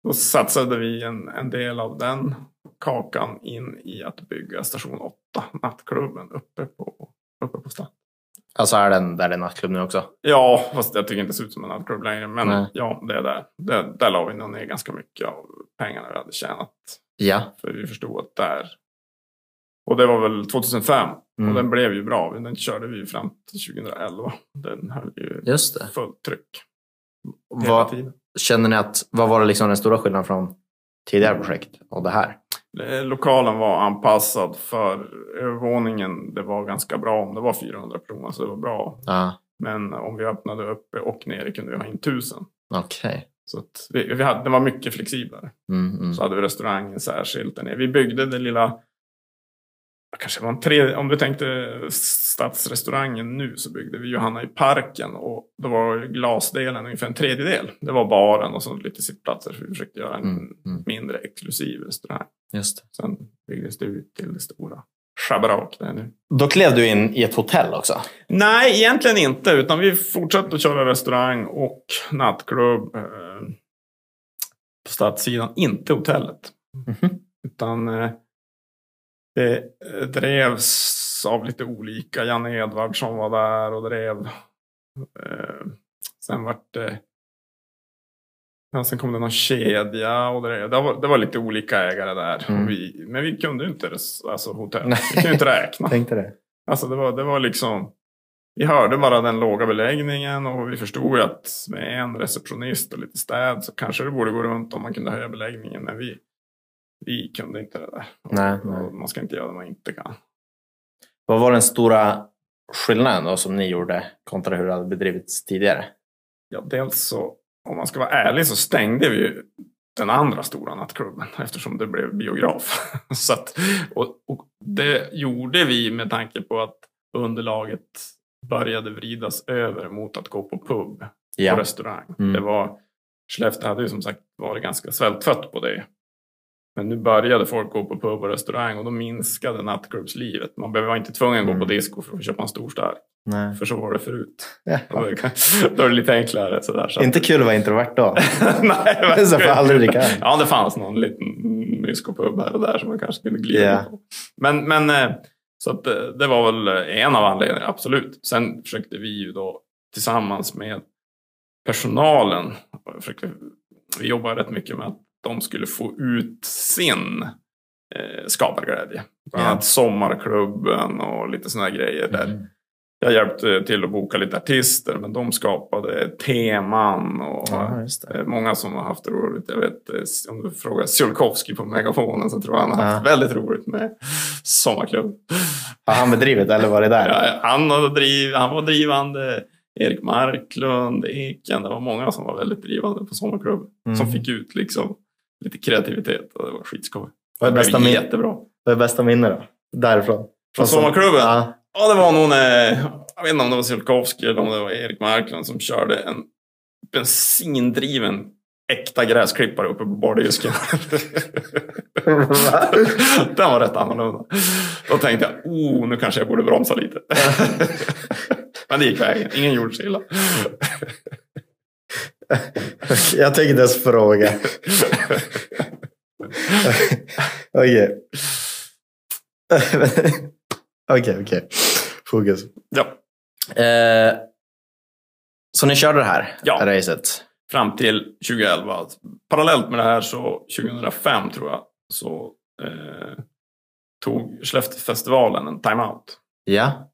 B: då satsade vi en, en del av den kakan in i att bygga station 8, nattklubben uppe på, uppe på stan.
A: Alltså är den där det är nattklubb nu också?
B: Ja, fast jag tycker inte det ser ut som en nattklubb längre. Men
A: Nej.
B: ja, det är där. Det, där la vi nog ner ganska mycket av pengarna vi hade tjänat.
A: Ja.
B: För vi förstod att där... Och det var väl 2005.
A: Mm.
B: Och den blev ju bra. Den körde vi fram till 2011. Den höll ju
A: Just det.
B: fullt tryck. Hela
A: Vad,
B: tiden.
A: känner ni att, vad var det liksom den stora skillnaden från tidigare projekt och det här?
B: Eh, Lokalen var anpassad för övervåningen. Det var ganska bra om det var 400 personer, så det var bra.
A: Ja,
B: Men om vi öppnade uppe och nere kunde vi ha in 1000.
A: okej.
B: Så vi, vi hade, det var mycket flexiblare.
A: Mm, mm.
B: Så hade vi restaurangen särskilt där nere. Vi byggde det lilla, kanske var en tre, om du tänkte stadsrestaurangen nu så byggde vi Johanna i parken och då var glasdelen ungefär en tredjedel. Det var baren och så lite sittplatser. Så vi försökte göra en
A: Mm, mm.
B: mindre exklusiv restaurang.
A: Just det.
B: Sen byggdes det ut till det stora schabrak där nu.
A: Då klev du in i ett hotell också?
B: Nej, egentligen inte. Utan vi fortsatte att köra restaurang och nattklubb eh, på stadssidan. Inte hotellet.
A: Mhm.
B: Utan eh, det eh, drevs av lite olika. Janne Edvardsson var där och drev. Eh, sen vart det Ja, sen kom det någon kedja och det, det, var, det var lite olika ägare där.
A: Mm.
B: Och vi, men vi kunde inte alltså hotell.
A: Nej.
B: Vi kunde inte räkna. (laughs)
A: Tänkte det.
B: Alltså det var, det var liksom. Vi hörde bara den låga beläggningen och vi förstod att med en receptionist och lite städ så kanske det borde gå runt om man kunde höja beläggningen. Men vi, vi kunde inte det där. Och,
A: Nej, nej.
B: och man ska inte göra det man inte kan.
A: Vad var den stora skillnaden då som ni gjorde kontra hur det hade bedrivits tidigare?
B: Ja, dels så om man ska vara ärlig så stängde vi ju den andra stora nattklubben eftersom det blev biograf. (laughs) så att, och, och det gjorde vi med tanke på att underlaget började vridas över mot att gå på pub
A: Ja.
B: och restaurang.
A: Mm.
B: Det var, Skellefteå hade ju som sagt varit ganska svältfött på det. Men nu började folk gå på pub och restaurang och då minskade nattklubbslivet. Man behöver inte tvungen att gå
A: Mm.
B: på disco för att köpa en stor stark.
A: Nej.
B: För så var det förut.
A: Ja.
B: Då (laughs) är det- lite enklare. Sådär, så
A: Inte kul att vara introvert då. (laughs)
B: Nej, (laughs)
A: Så får aldrig dricka.
B: Ja, det fanns någon liten myskopub här och där som man kanske kunde glida
A: Ja.
B: på. Men, men eh, så att eh, det var väl en av anledningarna, absolut. Sen försökte vi ju då tillsammans med personalen, försökte, vi jobbade rätt mycket med att de skulle få ut sin eh, skaparglädje. Bland annat sommarklubben och lite sådana grejer. Där
A: Mm.
B: jag hjälpte till att boka lite artister, men de skapade teman och
A: Ja,
B: eh, många som har haft roligt. Jag vet, eh, om du frågar Tsiolkovsky på Megafonen så tror jag han har haft
A: Ja.
B: väldigt roligt med sommarklubb.
A: Har han bedrivit eller var det där? (laughs)
B: Ja, han, hade driv, han var drivande. Erik Marklund, Eken, det var många som var väldigt drivande på sommarklubb.
A: Mm.
B: Som fick ut liksom lite kreativitet och det var skitskoj.
A: Vad är bästa, min-
B: jättebra.
A: vad är bästa minne då? Därifrån?
B: Från sommarklubben?
A: Ja.
B: Ja, det var nog när, jag vet inte om det var Tsiolkovsky eller om det var Erik Marklund som körde en bensindriven äkta gräsklippare uppe på bardisken. (laughs) Den var rätt annorlunda. Då tänkte jag, oh, nu kanske jag borde bromsa lite. (laughs) Men det gick vägen, ingen gjorde sig illa. (laughs)
A: Jag tänkte ens fråga. (laughs) Okej. (laughs) Okej, okej. Fokus.
B: Ja,
A: Eh, så ni körde det här
B: Ja.
A: racet?
B: fram till 2011. Parallellt med det här så 2005 tror jag så eh, tog Skellefteåfestivalen en timeout.
A: Ja.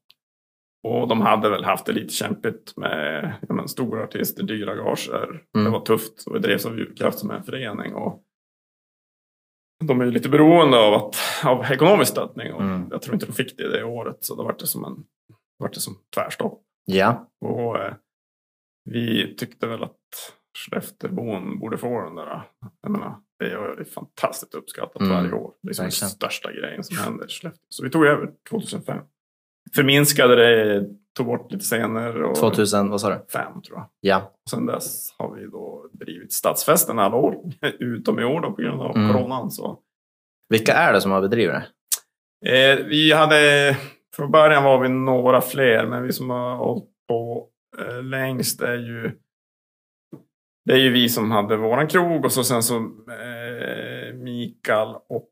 B: Och de hade väl haft det lite kämpigt med ja, men, stora artister, dyra gager.
A: Mm.
B: Det var tufft och det drevs av Djurkraft som är en förening. Och de är ju lite beroende av, att, av ekonomisk stöttning och
A: Mm.
B: jag tror inte de fick det det året så då var det som en var det som tvärstopp.
A: Ja.
B: Och eh, vi tyckte väl att Skelleftebon borde få den där. Jag menar, det är fantastiskt uppskattat
A: Mm.
B: varje år. Det är som den största grejen som händer i Skellefteå. Så vi tog över 2005. Förminskade det, tog bort lite scener. Och
A: 2000, vad sa du?
B: Fem tror jag.
A: Ja.
B: Sen dess har vi då drivit stadsfesten alla år. (laughs) Utom i år då på grund av
A: Mm.
B: coronan. Så.
A: Vilka är det som har bedrivit det?
B: Eh, vi hade, från början var vi några fler, men vi som har hållit på eh, längst är ju det är ju vi som hade våran krog och så sen så eh, Mikael och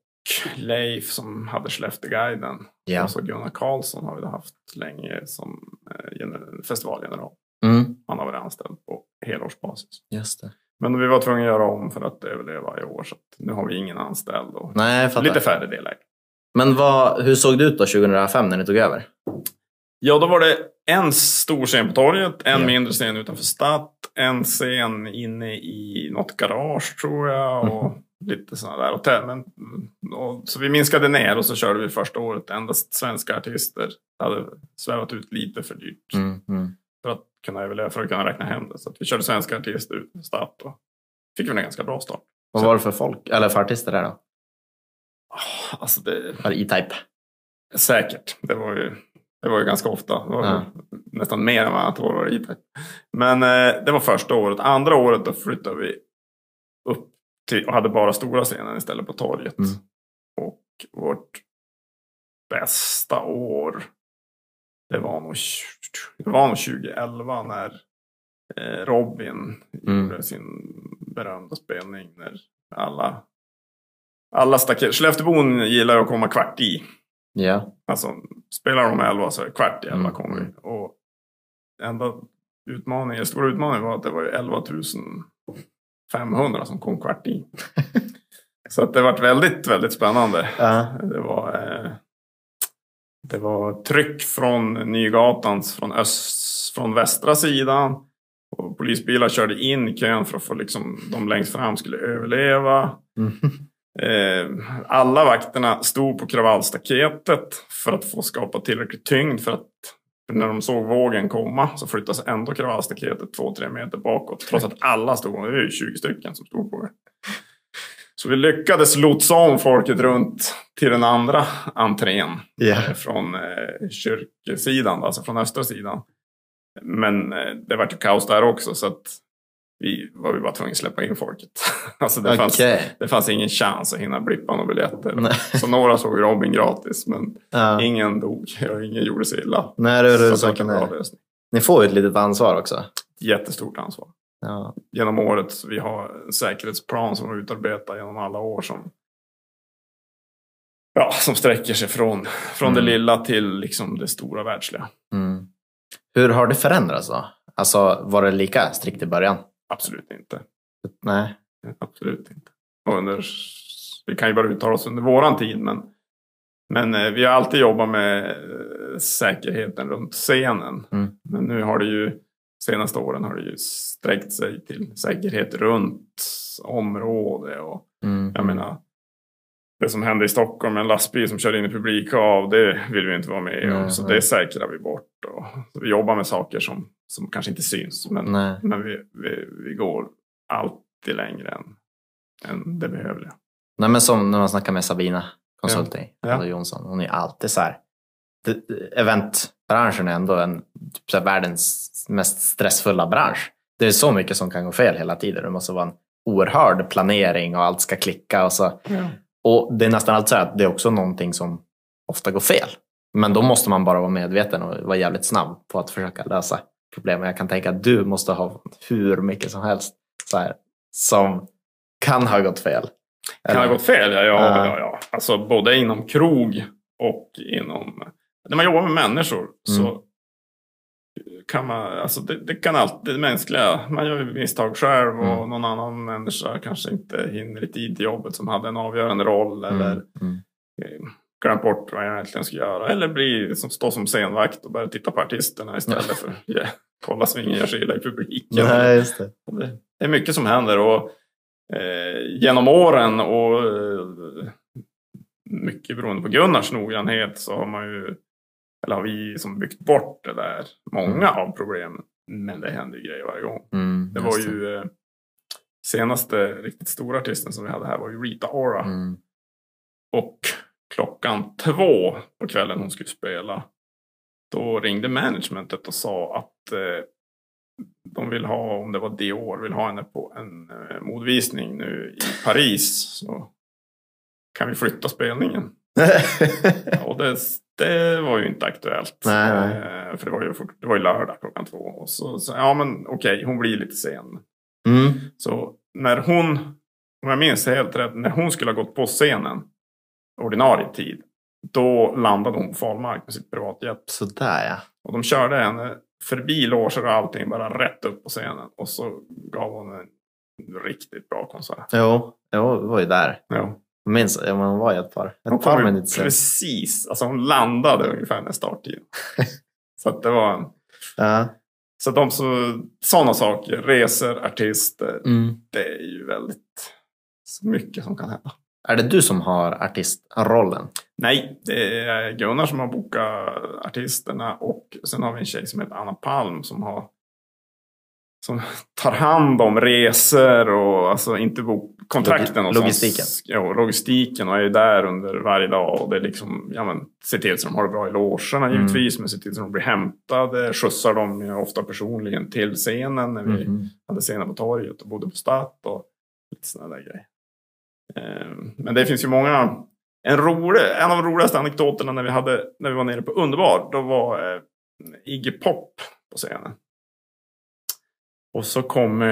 B: Leif som hade Skellefteåguiden.
A: Ja.
B: Och så Gunnar Karlsson har vi haft länge som eh, gener- festivalgeneral.
A: Mm.
B: Han har varit anställd på helårsbasis.
A: Just det.
B: Men vi var tvungna att göra om för att överleva i år så nu har vi ingen anställd och
A: Nej,
B: lite färre delägare.
A: Men vad, hur såg det ut då 2005 när ni tog över?
B: Ja, då var det en stor scen på torget, en
A: Ja.
B: mindre scen utanför Stadt, en scen inne i något garage tror jag och
A: Mhm.
B: Lite sådana där hotell. Men, och, så vi minskade ner och så körde vi första året endast svenska artister. Det hade svävat ut lite för dyrt
A: Mm. Mm.
B: för att kunna överleva, för att kunna räkna hem det. Så vi körde svenska artister ut i Stadt och fick vi en ganska bra start.
A: Vad var det för folk, eller för artister där då?
B: Ah, Alltså det,
A: Var det E-Type?
B: Säkert. Det var ju, det var ju ganska ofta. Det var
A: Ja.
B: nästan mer än vad jag tror var i det. Men eh, det var första året. Andra året då flyttade vi till, och hade bara stora scenen istället på torget.
A: Mm.
B: Och vårt bästa år det var nog, det var nog 2011 när eh, Robin
A: Mm.
B: gjorde sin berömda spelning. När alla, alla staket. Skellefteåbon gillar att komma kvart i.
A: Ja.
B: Alltså, spelar de 11 så är det kvart i 11
A: Mm,
B: kommer vi. Och enda utmaningen, stora utmaningen var att det var ju 11 500 som kom kvart i. (laughs) så att det var väldigt, väldigt spännande.
A: Ja.
B: Det var, eh, det var tryck från Nygatans, från, öst, från västra sidan. Och polisbilar körde in i kön för att få liksom, de längst fram skulle överleva.
A: Mm.
B: Eh, alla vakterna stod på kravallstaketet för att få skapa tillräcklig tyngd för att för när de såg vågen komma så flyttas ändå kravallstaketet två, tre meter bakåt. Trots att alla stod, det var ju 20 stycken som stod på det. Så vi lyckades lotsa om folket runt till den andra entrén. Eh, Från eh, kyrkosidan, alltså från östra sidan. Men eh, det var ju kaos där också så att vi var vi bara tvungna att släppa in folket. (laughs) alltså det, fanns,
A: Okej.
B: det fanns ingen chans att hinna blippa några biljetter.
A: Nej.
B: Så några såg Robin gratis men
A: Ja.
B: ingen dog (laughs) och ingen gjorde sig illa.
A: Nej, det är
B: Så
A: det
B: var
A: saken är. Ni får ju ett litet ansvar också.
B: Jättestort ansvar.
A: Ja.
B: Genom året, så vi har en säkerhetsplan som vi utarbetar genom alla år som Ja, som sträcker sig från, från
A: Mm.
B: det lilla till liksom det stora världsliga.
A: Mm. Hur har det förändrats då? Alltså, var det lika strikt i början?
B: Absolut inte.
A: Nej.
B: Absolut inte. Och under, vi kan ju bara uttala oss under våran tid, men, men eh, vi har alltid jobbat med eh, säkerheten runt scenen.
A: Mm.
B: Men nu har det ju, senaste åren har det ju sträckt sig till säkerhet runt område. Och
A: Mm.
B: jag menar, det som hände i Stockholm en lastbil som körde in i publikhav, det vill vi inte vara med om. Så det säkrar vi bort. Och, vi jobbar med saker som, som kanske inte syns. Men,
A: Nej.
B: men vi, vi, vi går alltid längre än, än det behövliga.
A: Nej, men som när man snackar med Sabina Consulting,
B: Ja.
A: Alltså Jonsson. Hon är alltid så här. Det- Eventbranschen är ändå en, typ så här, världens mest stressfulla bransch. Det är så mycket som kan gå fel hela tiden. Det måste vara en oerhörd planering och allt ska klicka. Och, så. Och det är nästan alltid så att det är också någonting som ofta går fel. Men då måste man bara vara medveten och vara jävligt snabb på att försöka lösa problemen. Jag kan tänka att du måste ha hur mycket som helst så här, som kan ha gått fel.
B: Kan ha gått fel? Ja, ja,
A: Ja.
B: ja, ja. Alltså både inom krog och inom... När man jobbar med människor så
A: Mm.
B: Kan man... Alltså det, det kan alltid det mänskliga. Man gör misstag själv och
A: Mm.
B: någon annan människa kanske inte hinner i tid till jobbet som hade en avgörande roll. Eller
A: Mm, mm.
B: eh, glömt bort vad jag egentligen ska göra. Eller bli, som, stå som scenvakt och börja titta på artisterna istället för att yeah, kolla så ingen gör sig illa i publiken. (laughs)
A: Nej, just det.
B: Det, det är mycket som händer och eh, genom åren och eh, mycket beroende på Gunnars noggrannhet så har man ju, eller har vi som byggt bort det där, många av problemen. Men det händer ju grejer varje gång.
A: Mm,
B: Det var ju eh, senaste riktigt stora artisten som vi hade här var ju Rita Ora.
A: Mm.
B: Och klockan två på kvällen hon skulle spela. Då ringde managementet och sa att eh, de vill ha, om det var Dior, vill ha henne på en eh, modvisning nu i Paris. Så kan vi flytta spelningen? Och det, det var ju inte aktuellt.
A: Nej, nej.
B: Eh, för det var, ju, det var ju lördag klockan två. Och så, så ja men okej, hon blir lite sen.
A: Mm.
B: Så när hon, om jag minns helt rätt, när hon skulle ha gått på scenen ordinarie tid. Då landade hon på Falmark med sitt privatjet.
A: Sådär ja.
B: Och de körde henne förbi loger och allting bara rätt upp på scenen. Och så gav hon en riktigt bra konsert.
A: Jo, jo, det var ju där.
B: Ja.
A: Minns, ja, hon var ju ett par,
B: Hon
A: ett par minuter sen.
B: precis, alltså hon landade ungefär när starttid. (laughs) så att det var en,
A: Ja.
B: så de så, sådana saker, resor, artister,
A: Mm.
B: det är ju väldigt så mycket som kan hända.
A: Är det du som har artistrollen?
B: Nej, det är Gunnar som har bokat artisterna och sen har vi en tjej som heter Anna Palm som har som tar hand om resor och alltså inte kontrakten. Och
A: Logistiken.
B: Sånt. Ja, logistiken och är där under varje dag och det är liksom, ja men, ser till så de har det bra i logerna
A: Mm.
B: givetvis, men ser till så de blir hämtade, skjutsar dem ofta personligen till scenen när vi
A: Mhm.
B: hade scenen på torget och bodde på Statt och lite sådana där grejer. Ehm, Men det finns ju många. En, rolig, en av de roligaste anekdoterna när vi, hade, när vi var nere på Underbar, då var eh, Iggy Pop på scenen. Och så kom,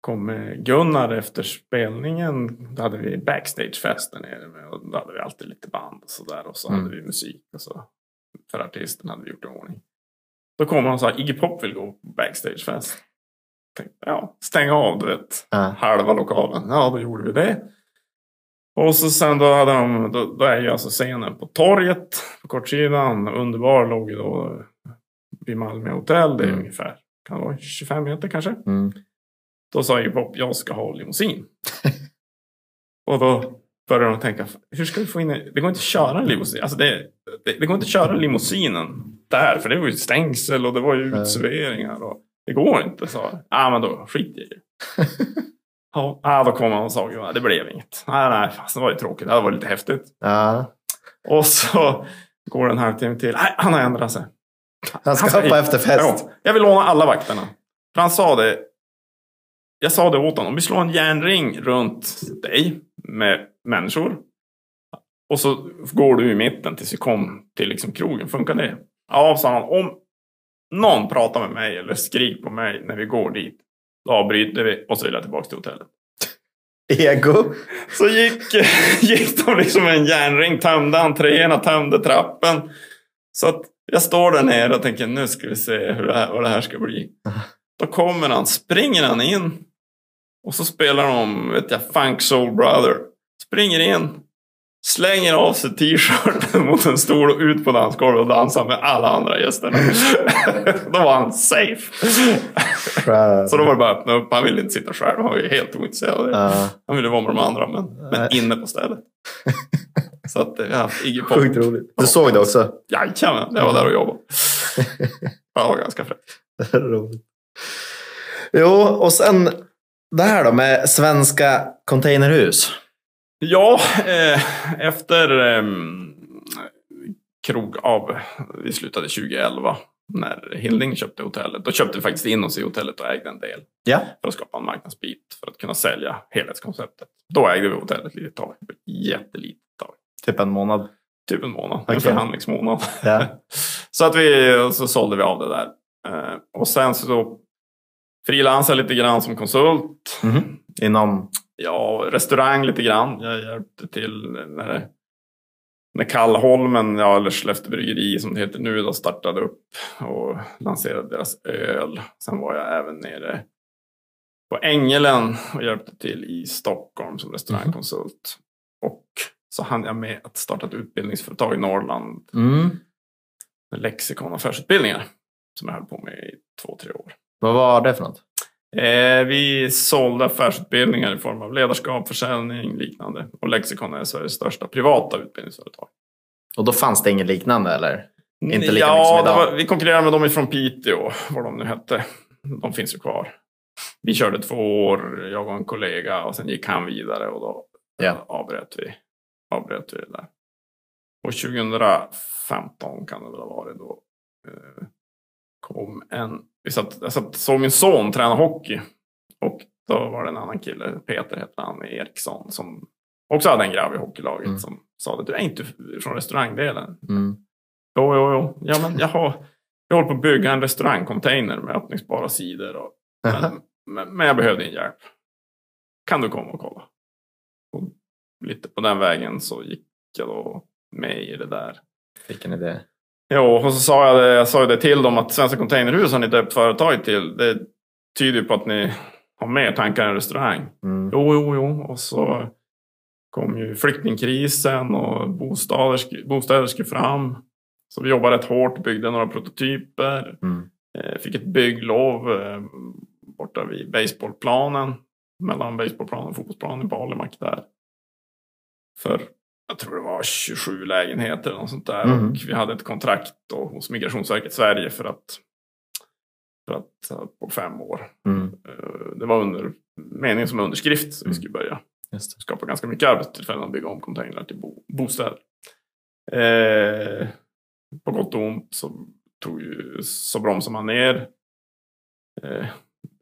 B: kom Gunnar efter spelningen. Då hade vi backstagefest där nere. Med, och då hade vi alltid lite band och sådär. Och så
A: Mm.
B: hade vi musik. Och så, för artisten hade vi gjort i ordning. Då kom han och sa Iggy Pop vill gå på backstagefest. Tänkte, ja, stänga av du vet
A: Ja.
B: halva lokalen. Ja, då gjorde vi det. Och så sen då hade de, då, då är ju alltså scenen på torget på kortsidan. Underbar låg ju då vid Malmö hotell. Det är
A: Mm.
B: ungefär, kan vara 25 meter kanske.
A: Mm.
B: Då sa ju Pop, jag ska ha limousin. (laughs) och då började de tänka, hur ska vi få in en, det går inte att köra en limousin. Alltså det, det, det går inte att köra limousinen där, för det var ju stängsel och det var ju. Och det går inte, sa jag. Ja, men då skiter jag i det. (laughs) Ja, då kom han och sa det blev inget. Nej, nej, fast det var ju tråkigt. Det var lite häftigt.
A: Ja.
B: Och så går det en halvtimme till. Nej, han har ändrat sig.
A: Han ska på efterfest.
B: Ja, jag vill låna alla vakterna. För han sa det. Jag sa det åt honom. Om vi slår en järnring runt dig med människor. Och så går du i mitten tills vi kom till liksom krogen. Funkar det? Ja, sa han. Om någon pratar med mig eller skriker på mig när vi går dit. Då avbryter vi och så vill jag tillbaka till hotellet.
A: Ego.
B: Så gick, gick de liksom en järnring, tömde entréerna, tömde trappen. Så att jag står där nere och tänker nu ska vi se hur det här, vad det här ska bli. Då kommer han, springer han in. Och så spelar de, vet jag, Funk Soul Brother. Springer in, slänger av sig t-shirten (laughs) mot en stol och ut på dansgolvet och dansar med alla andra gästerna. (laughs) då var han safe. Så då var det bara att öppna upp. Han ville inte sitta själv. Han var ju helt ointresserad av det.
A: Ja.
B: Han ville vara med de andra, men, men inne på stället. (laughs) Så att eh, ja, Iggy Pop.
A: Sjukt roligt. Du såg det också?
B: Jajamän, jag var där och jobbade. (laughs) Det var ganska fräckt.
A: roligt. Jo, och sen det här då med svenska containerhus.
B: Ja, eh, efter eh, krog av, vi slutade 2011 när Hilding köpte hotellet. Då köpte vi faktiskt in oss i hotellet och ägde en del
A: Ja.
B: för att skapa en marknadsbit för att kunna sälja helhetskonceptet. Då ägde vi hotellet ett litet tag, tag.
A: Typ en månad.
B: Typ en månad,
A: Okej.
B: en förhandlingsmånad.
A: Ja. (laughs)
B: så att vi, så sålde vi av det där. Eh, och sen så frilansade lite grann som konsult.
A: Mhm. Inom...
B: Ja, restaurang lite grann. Jag hjälpte till när, det- när Kallholmen, ja, eller Skellefteå bryggeri som det heter nu, då startade upp och lanserade deras öl. Sen var jag även nere på Ängelen och hjälpte till i Stockholm som restaurangkonsult. Och så hann jag med att starta ett utbildningsföretag i Norrland.
A: Mm.
B: Lexikon affärsutbildningar. Som jag höll på med i två, tre år.
A: Vad var det för något?
B: Eh, vi sålde affärsutbildningar i form av ledarskap, försäljning, liknande. Och Lexikon är Sveriges största privata utbildningsföretag.
A: Och då fanns det inget liknande eller? Inte lika mycket
B: ja,
A: som
B: det
A: idag.
B: var, vi konkurrerade med dem ifrån Piteå, vad de nu hette. De finns ju kvar. Vi körde två år, jag och en kollega, och sen gick han vidare och då
A: Ja.
B: avbröt, vi, avbröt vi det där. Och 2015 kan det väl ha varit då. Eh, kom en, vi satt, jag satt, såg min son träna hockey. Och då var det en annan kille, Peter hette han, Eriksson, som också hade en grabb i hockeylaget
A: Mm.
B: som sa att du är inte från restaurangdelen.
A: Mm.
B: Jo, jo, jo. Ja, men jag har, jag håller på att bygga en restaurangcontainer med öppningsbara sidor. Och, (laughs) men, men, men jag behövde din hjälp. Kan du komma och kolla? Lite på den vägen så gick jag då med i det där.
A: Vilken idé.
B: Jo, och så sa jag, det, jag sa det till dem att Svenska Containerhus har ni döpt företaget till. Det tyder ju på att ni har mer tankar än restaurang.
A: Mm.
B: Jo, jo, jo. Och så kom ju flyktingkrisen och bostäder, bostäder skulle fram. Så vi jobbade rätt hårt, byggde några prototyper.
A: Mm.
B: Eh, Fick ett bygglov eh, borta vid baseballplanen. Mellan baseballplanen och fotbollsplanen på Alimak där. För jag tror det var 27 lägenheter eller något sånt där.
A: Mhm.
B: Och vi hade ett kontrakt då hos Migrationsverket Sverige för att, för att på fem år.
A: Mm.
B: Eh, Det var under meningen som underskrift så vi
A: Mm.
B: skulle börja skapa ganska mycket arbetstillfällen och bygga om containrar till bo bostäder. Eh, på gott och ont så, tog ju, så bromsade man ner. Eh,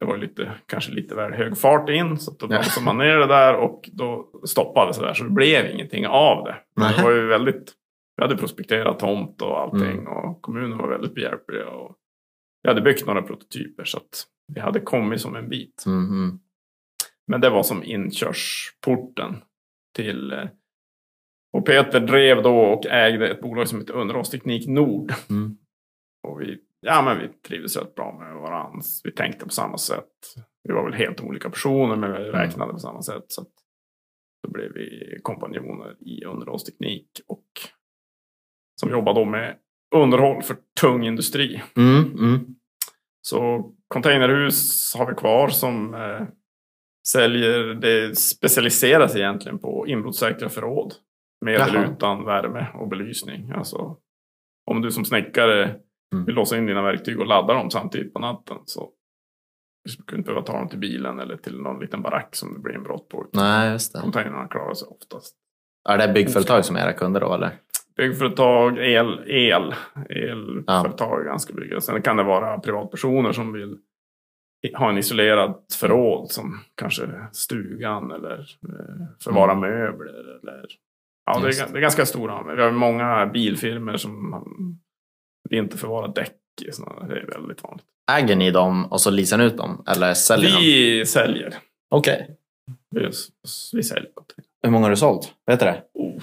B: det var lite, kanske lite väl hög fart in så då bromsade man ner det där och då stoppade det där så det blev ingenting av det. Men det var ju väldigt, vi hade prospekterat tomt och allting
A: Mm.
B: och kommunen var väldigt behjälpliga. Och vi hade byggt några prototyper så att vi hade kommit som en bit.
A: Mm. Mm.
B: Men det var som inkörsporten till... eh, Och Peter drev då och ägde ett bolag som heter Underhållsteknik Nord.
A: Mm.
B: Och vi, ja, men vi trivdes rätt bra med varandra. Vi tänkte på samma sätt. Vi var väl helt olika personer men vi räknade på samma sätt. Så då blev vi kompanjoner i underhållsteknik. Och som jobbar då med underhåll för tung industri.
A: Mm. Mm.
B: Så containerhus har vi kvar som eh, säljer, det specialiseras egentligen på inbrottssäkra förråd. Med
A: Jaha.
B: eller utan värme och belysning. Alltså, om du som snickare
A: Mm.
B: vill låsa in dina verktyg och ladda dem samtidigt på natten så du skulle inte behöva ta dem till bilen eller till någon liten barack som det blir en brott på.
A: Nej, just det.
B: Containrarna klarar sig oftast.
A: Är det byggföretag som är era kunder då eller?
B: Byggföretag, el, el, elföretag är ganska bygga. Sen kan det vara privatpersoner som vill ha en isolerad förråd som kanske stugan eller eh, förvara möbler. Eller, ja, det är, det är ganska stora. Vi har många bilfirmor som inte förvara däck i såna, Det är väldigt vanligt.
A: Äger ni dem och så leasar ni ut dem? Eller säljer ni dem?
B: Vi säljer.
A: Okej.
B: Vi, vi säljer.
A: Hur många har du sålt? Vet du det?
B: Oh.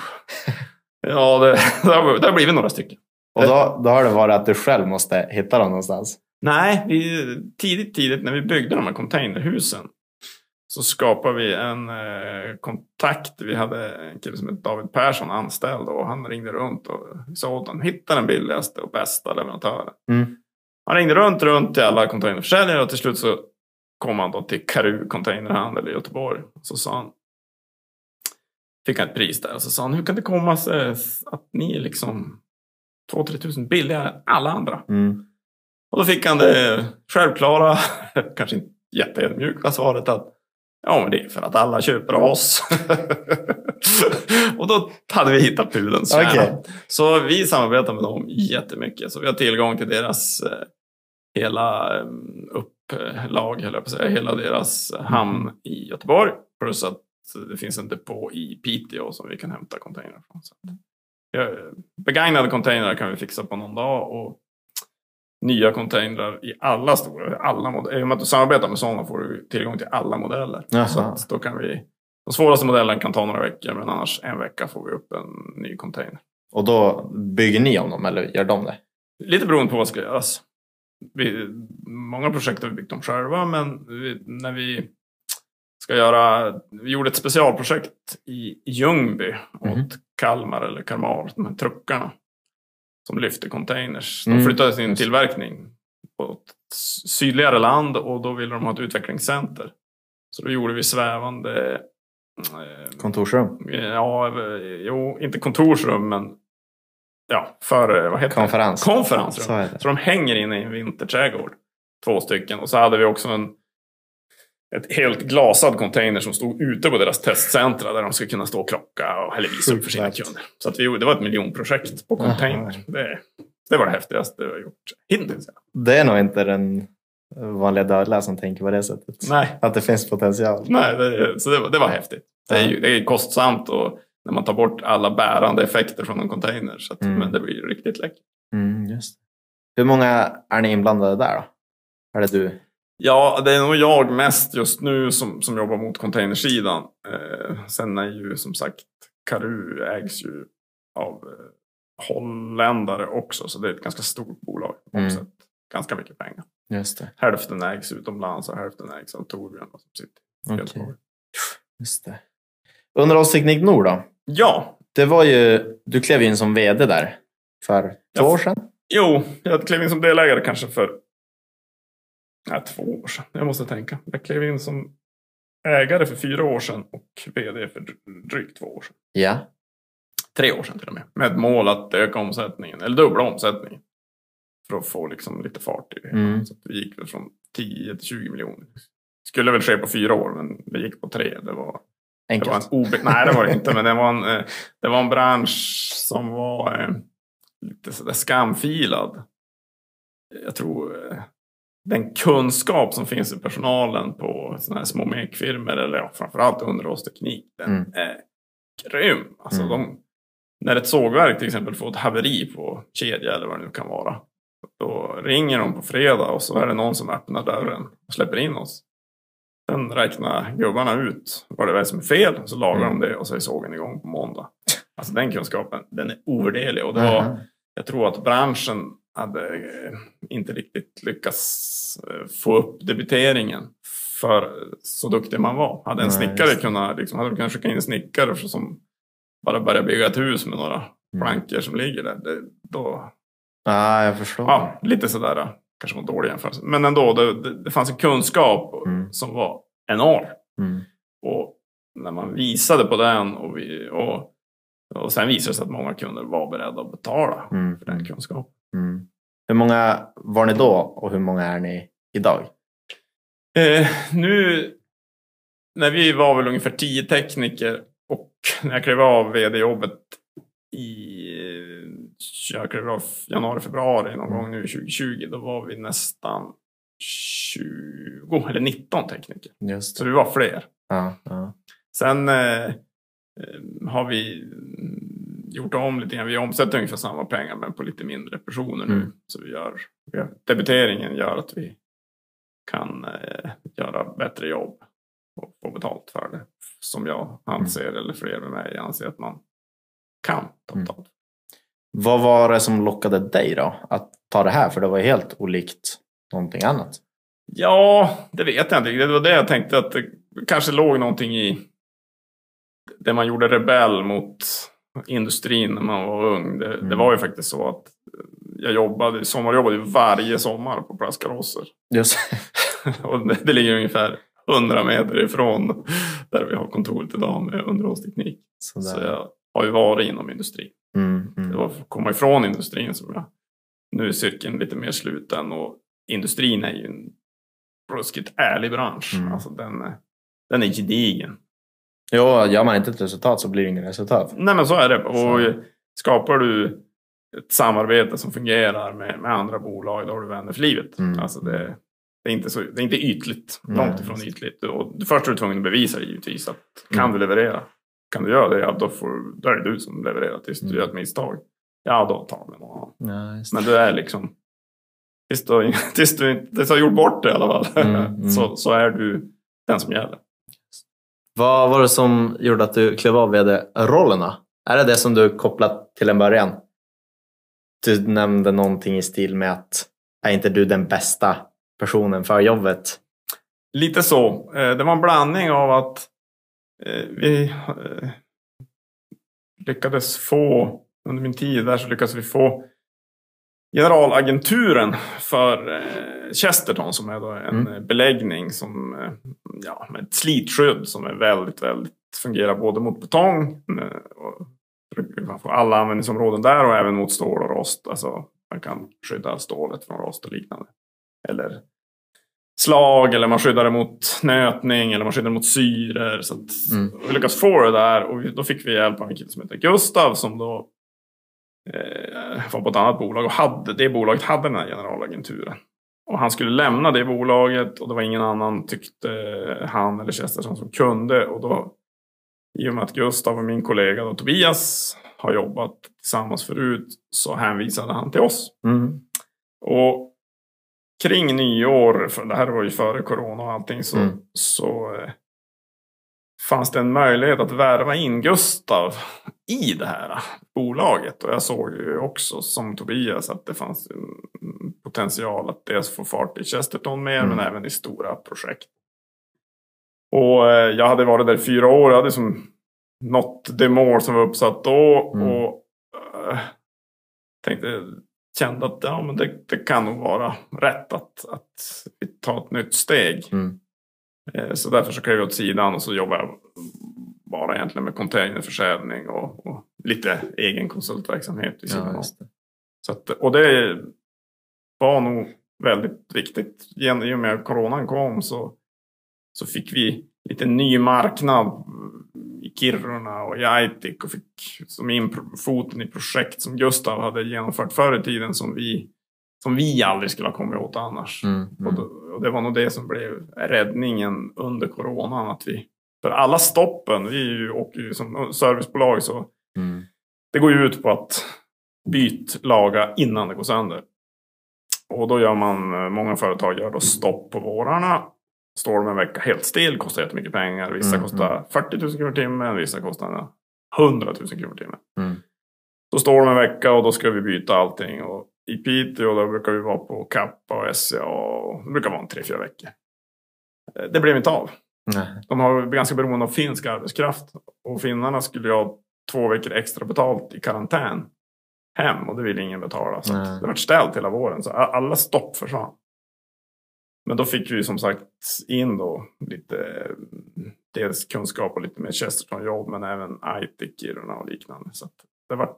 B: Ja, det, (laughs) det, har, det har blivit några stycken.
A: Och då, då har det varit att du själv måste hitta dem någonstans?
B: Nej, vi, tidigt, tidigt när vi byggde de här containerhusen så skapade vi en eh, kontakt. Vi hade en kille som hette David Persson anställd och han ringde runt och sa åt honom hitta den billigaste och bästa leverantören.
A: Mm.
B: Han ringde runt, runt till alla containerförsäljare och till slut så kom han då till Karu containerhandel i Göteborg. Så sa han, fick han ett pris där och så sa han, hur kan det komma sig att ni är liksom 2-3 tusen billigare än alla andra?
A: Mm.
B: Och då fick han det självklara, (laughs) kanske inte jätteödmjuka svaret att ja, men det är för att alla köper av oss. (laughs) och då hade vi hittat pudelns kärna.
A: Okej.
B: Så vi samarbetar med dem jättemycket. Så vi har tillgång till deras eh, hela eh, upplag, jag på säga, hela deras hamn i Göteborg. Plus att det finns en depå i Piteå som vi kan hämta containrar från. Så ja, begagnade containrar kan vi fixa på någon dag. Och nya containrar i alla stora, alla modeller. I och med att du samarbetar med sådana får du tillgång till alla modeller.
A: Jaha.
B: Så då kan vi, de svåraste modellerna kan ta några veckor men annars en vecka får vi upp en ny container.
A: Och då bygger ni om dem eller gör de det?
B: Lite beroende på vad som ska göras. Vi, många projekt har vi byggt dem själva men vi, när vi ska göra, vi gjorde ett specialprojekt i Ljungby
A: Mhm.
B: åt Kalmar eller Kalmar, de här truckarna som lyfte containers. De
A: Mm.
B: flyttade sin tillverkning på ett sydligare land och då ville de ha ett utvecklingscenter. Så då gjorde vi svävande eh,
A: Kontorsrum?
B: Ja, eh, jo, inte kontorsrum men ja, för, eh, vad heter
A: Konferens?
B: det? Konferensrum.
A: Så.
B: Så de hänger inne i en vinterträdgård. Två stycken. Och så hade vi också en ett helt glasad container som stod ute på deras testcentra där de skulle kunna stå och klocka och visa upp för sina kunder. Så att vi, det var ett miljonprojekt på container. Det, det var det häftigaste jag har gjort hittills.
A: Det är nog inte den vanliga dödliga som tänker på det sättet.
B: Nej,
A: Att det finns potential.
B: nej det, så det, var- det var häftigt. Det är, ju, det är kostsamt och när man tar bort alla bärande effekter från en container. Så att,
A: Mm.
B: Men det blir ju riktigt läckert.
A: Mm, just. Hur många är ni inblandade där då? Är det du?
B: Ja, det är nog jag mest just nu som, som jobbar mot containersidan. Eh, sen är ju som sagt Karu ägs ju av eh, holländare också. Så det är ett ganska stort bolag.
A: Mm.
B: Ganska mycket pengar.
A: Just det.
B: Hälften ägs utomlands och hälften ägs av Torbjörn som sitter i. Göteborg.
A: Just det. Underhållsteknik Nord då?
B: Ja,
A: Det var ju, du klev in som vd där för två
B: Ja.
A: år sedan.
B: jo, jag klev in som delägare kanske för nej, två år sedan. Jag måste tänka. Jag klev in som ägare för fyra år sedan och vd för dry- drygt två år sedan.
A: Ja.
B: tre år sedan till och med. Med ett mål att öka omsättningen, eller dubbla omsättningen. För att få liksom lite fart i det.
A: Mm.
B: Så vi gick väl från 10 till 20 miljoner. Skulle väl ske på fyra år, men det gick på tre. Det var, det var en
A: Enkelt.
B: obe... Nej, det var det inte, men det var en, eh, det var en bransch som var eh, lite sådär skamfilad. Jag tror eh, den kunskap som finns i personalen på sådana här små mekfirmor, eller ja, framförallt underhållsteknik, den
A: Mm.
B: är grym. Alltså
A: Mm.
B: de, när ett sågverk till exempel får ett haveri på kedja eller vad det nu kan vara. Då ringer de på fredag och så är det någon som öppnar dörren och släpper in oss. Sen räknar gubbarna ut vad det är som är fel, så lagar
A: Mm.
B: de det och så är sågen igång på måndag. Alltså den kunskapen, den är ovärderlig. Och det var,
A: Aha.
B: jag tror att branschen hade eh, inte riktigt lyckats eh, få upp debiteringen för så duktig man var. Hade en
A: Nej,
B: snickare kunnat, liksom, hade kunnat skicka in en snickare som bara börjar bygga ett hus med några
A: Mm.
B: plankor som ligger där. Det, då,
A: Ja, jag förstår.
B: ja, lite sådär, eh, kanske var en dålig jämförelse. Men ändå, det, det, det fanns en kunskap
A: Mm.
B: som var enorm.
A: Mm.
B: Och när man visade på den och, vi, och, och sen visade det sig att många kunder var beredda att betala
A: Mm.
B: för den kunskapen.
A: Mm. Hur många var ni då och hur många är ni idag?
B: Eh, nu, när vi var väl ungefär tio tekniker och när jag klev av vd-jobbet i jag klev av januari, februari någon gång nu 2020, då var vi nästan 20 eller 19 tekniker.
A: Just
B: Så vi var fler.
A: Ja, ja.
B: Sen eh, har vi mm, gjort om lite grann. Vi omsätter ungefär samma pengar men på lite mindre personer nu.
A: Mm.
B: Så vi gör, debiteringen gör att vi kan eh, göra bättre jobb och få betalt för det. Som jag anser, eller fler med mig anser att man kan ta
A: Mm.
B: betalt.
A: Vad var det som lockade dig då att ta det här? För det var ju helt olikt någonting annat.
B: Ja, det vet jag inte. Det var det jag tänkte att det kanske låg någonting i det man gjorde rebell mot industrin när man var ung. Det, det
A: Mm.
B: var ju faktiskt så att jag jobbade, sommarjobbade varje sommar på plastkarosser.
A: Just. (laughs)
B: Och det, det ligger ungefär 100 meter ifrån där vi har kontoret idag med underhållsteknik. Så
A: Sådär.
B: jag har ju varit inom industrin.
A: Mm, mm.
B: Det var för att komma ifrån industrin som jag... Nu är cirkeln lite mer sluten och industrin är ju en ruskigt ärlig bransch.
A: Mm.
B: Alltså den, är- den är gedigen.
A: Jo, gör man inte ett resultat så blir det inget resultat.
B: Nej men så är det. Och
A: Så.
B: skapar du ett samarbete som fungerar med, med andra bolag, då har du vänner för livet.
A: Mm.
B: Alltså det, det, är inte så, det är inte ytligt.
A: Nej,
B: Långt ifrån ytligt. Och först är du tvungen att bevisa givetvis att kan
A: Mm.
B: du leverera? Kan du göra det, ja, då, får, då är det du som levererar. Tills
A: Mm.
B: du gör ett misstag, ja då tar vi någon.
A: Ja.
B: Men du är liksom... Tills du, (laughs) tills du, tills du har gjort bort det i alla fall.
A: Mm, (laughs) mm.
B: Så, så är du den som gäller.
A: Vad var det som gjorde att du klev av vd-rollerna? Är det det som du kopplat till en början? Du nämnde någonting i stil med att är inte du den bästa personen för jobbet?
B: lite så. Eh, det var en blandning av att eh, vi eh, lyckades få, under min tid där så lyckades vi få generalagenturen för eh, Chesterton som är då en
A: Mm.
B: beläggning som, eh, ja, med ett slitskydd som är väldigt, väldigt, fungerar både mot betong eh, och man får alla användningsområden där och även mot stål och rost. Alltså man kan skydda stålet från rost och liknande. Eller slag eller man skyddar det mot nötning eller man skyddar det mot syror. Så
A: Mm.
B: vi lyckas få det där och då fick vi hjälp av en kille som heter Gustav som då var på ett annat bolag och hade, det bolaget hade den här generalagenturen. Och han skulle lämna det bolaget och det var ingen annan tyckte han eller Chesterton som kunde. Och då, i och med att Gustav och min kollega då, Tobias har jobbat tillsammans förut så hänvisade han till oss.
A: Mm.
B: Och kring nyår, för det här var ju före corona och allting, så,
A: Mm.
B: så eh, fanns det en möjlighet att värva in Gustav i det här bolaget. Och jag såg ju också som Tobias att det fanns en potential att dels få fart i Chesterton mer,
A: Mm.
B: men även i stora projekt. Och eh, jag hade varit där fyra år. Jag hade som nått det mål som var uppsatt då.
A: Mm.
B: Och eh, tänkte, kände att ja, men det, det kan nog vara rätt att, att tar ett nytt steg.
A: Mm.
B: Eh, Så därför så klev jag åt sidan och så jobbar jag bara egentligen med containerförsäljning och, och lite egen konsultverksamhet vid sidan
A: Ja.
B: Så att, och det var nog väldigt viktigt. I och med att coronan kom så, så fick vi lite ny marknad i Kiruna och i Aitik och fick som in foten i projekt som Gustav hade genomfört förr i tiden som vi, som vi aldrig skulle ha kommit åt annars.
A: Mm.
B: Och,
A: Mm.
B: då, och det var nog det som blev räddningen under coronan. Att vi, för alla stoppen, ju, ju som servicebolag så
A: Mm.
B: det går ju ut på att byt, laga innan det går sönder. Och då gör man, eh, många företag gör då stopp på vårarna. Står de en vecka helt still, kostar jättemycket pengar. Vissa
A: Mm,
B: kostar 40 000 kronor timmen, vissa kostar 100 000 kronor timmen.
A: Mm.
B: Så står de en vecka och då ska vi byta allting. Och I Piteå då brukar vi vara på Kappa och SCA. Och det brukar vara en tre, fyra veckor. Eh, Det blev inte av.
A: Nej.
B: De har ganska beroende av finsk arbetskraft. Och finnarna skulle ha två veckor extra betalt i karantän hem. Och det ville ingen betala. Så det var ställt hela våren. Så alla stopp försvann. Men då fick vi som sagt in då lite mm, dels kunskap och lite mer Chesterton-jobb. Men även Aitik, Kiruna och liknande. Så det vart,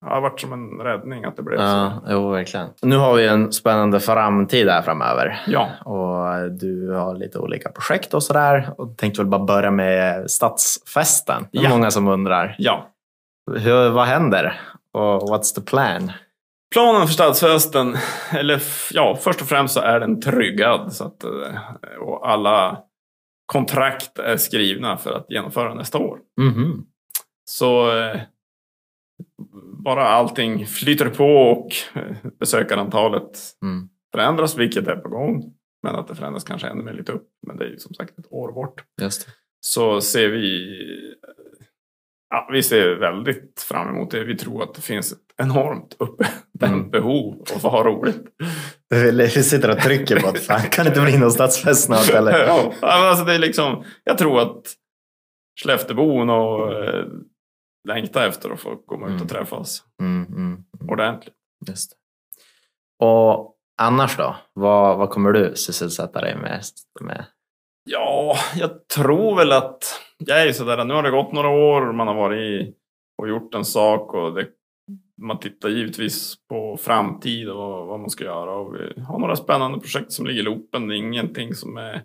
B: ja, det vart som en räddning att det blev så.
A: Ja, jo, verkligen. Nu har vi en spännande framtid här framöver.
B: Ja,
A: Och du har lite olika projekt och sådär. Och tänkte väl bara börja med stadsfesten. Det är
B: Ja.
A: många som undrar.
B: ja.
A: Hur, vad händer? Och what's the plan?
B: Planen för stadsfesten, eller ja, först och främst så är den tryggad. Så att, eh, och alla kontrakt är skrivna för att genomföra nästa år.
A: Mhm.
B: Så eh, bara allting flyter på och eh, besökarantalet
A: Mm.
B: förändras, vilket är på gång. Men att det förändras kanske ännu mer lite upp. Men det är ju som sagt ett år bort. Så ser vi Ja, vi ser väldigt fram emot det. Vi tror att det finns ett enormt uppe
A: Mm.
B: behov av att ha roligt.
A: Vi sitter och trycker på att fan, kan det inte bli någon stadsfest snart? Eller? (laughs)
B: ja, alltså det är liksom, jag tror att Skelleftebon och längtar efter att få komma ut
A: Mm.
B: och träffas
A: Mm, mm, mm.
B: ordentligt.
A: Just. Och annars då? Vad, vad kommer du sysselsätta dig mest med?
B: Ja, jag tror väl att jag är sådär, nu har det gått några år, man har varit i och gjort en sak och det, man tittar givetvis på framtid och vad man ska göra. Och vi har några spännande projekt som ligger i loopen. Det är ingenting som är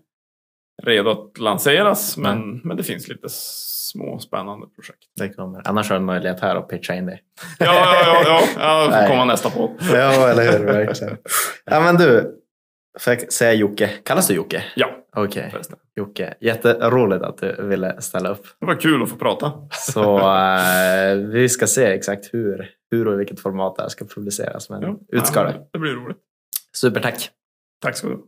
B: redo att lanseras, men, men det finns lite små spännande projekt.
A: Det kommer. Annars har du en möjlighet här att pitcha in dig.
B: Ja, ja, ja, ja, ja (laughs) får komma nästa på.
A: Ja, eller hur? Verkligen. Ja, men du, får jag säga Jocke? Kallas du Jocke?
B: Ja,
A: Okej,
B: förresten.
A: Jocke. Jätteroligt att du ville ställa upp.
B: Det var kul att få prata.
A: Så eh, vi ska se exakt hur, hur och i vilket format det här ska publiceras. Men
B: Ja,
A: ut ska det.
B: Det blir roligt.
A: Supertack!
B: Tack ska du ha.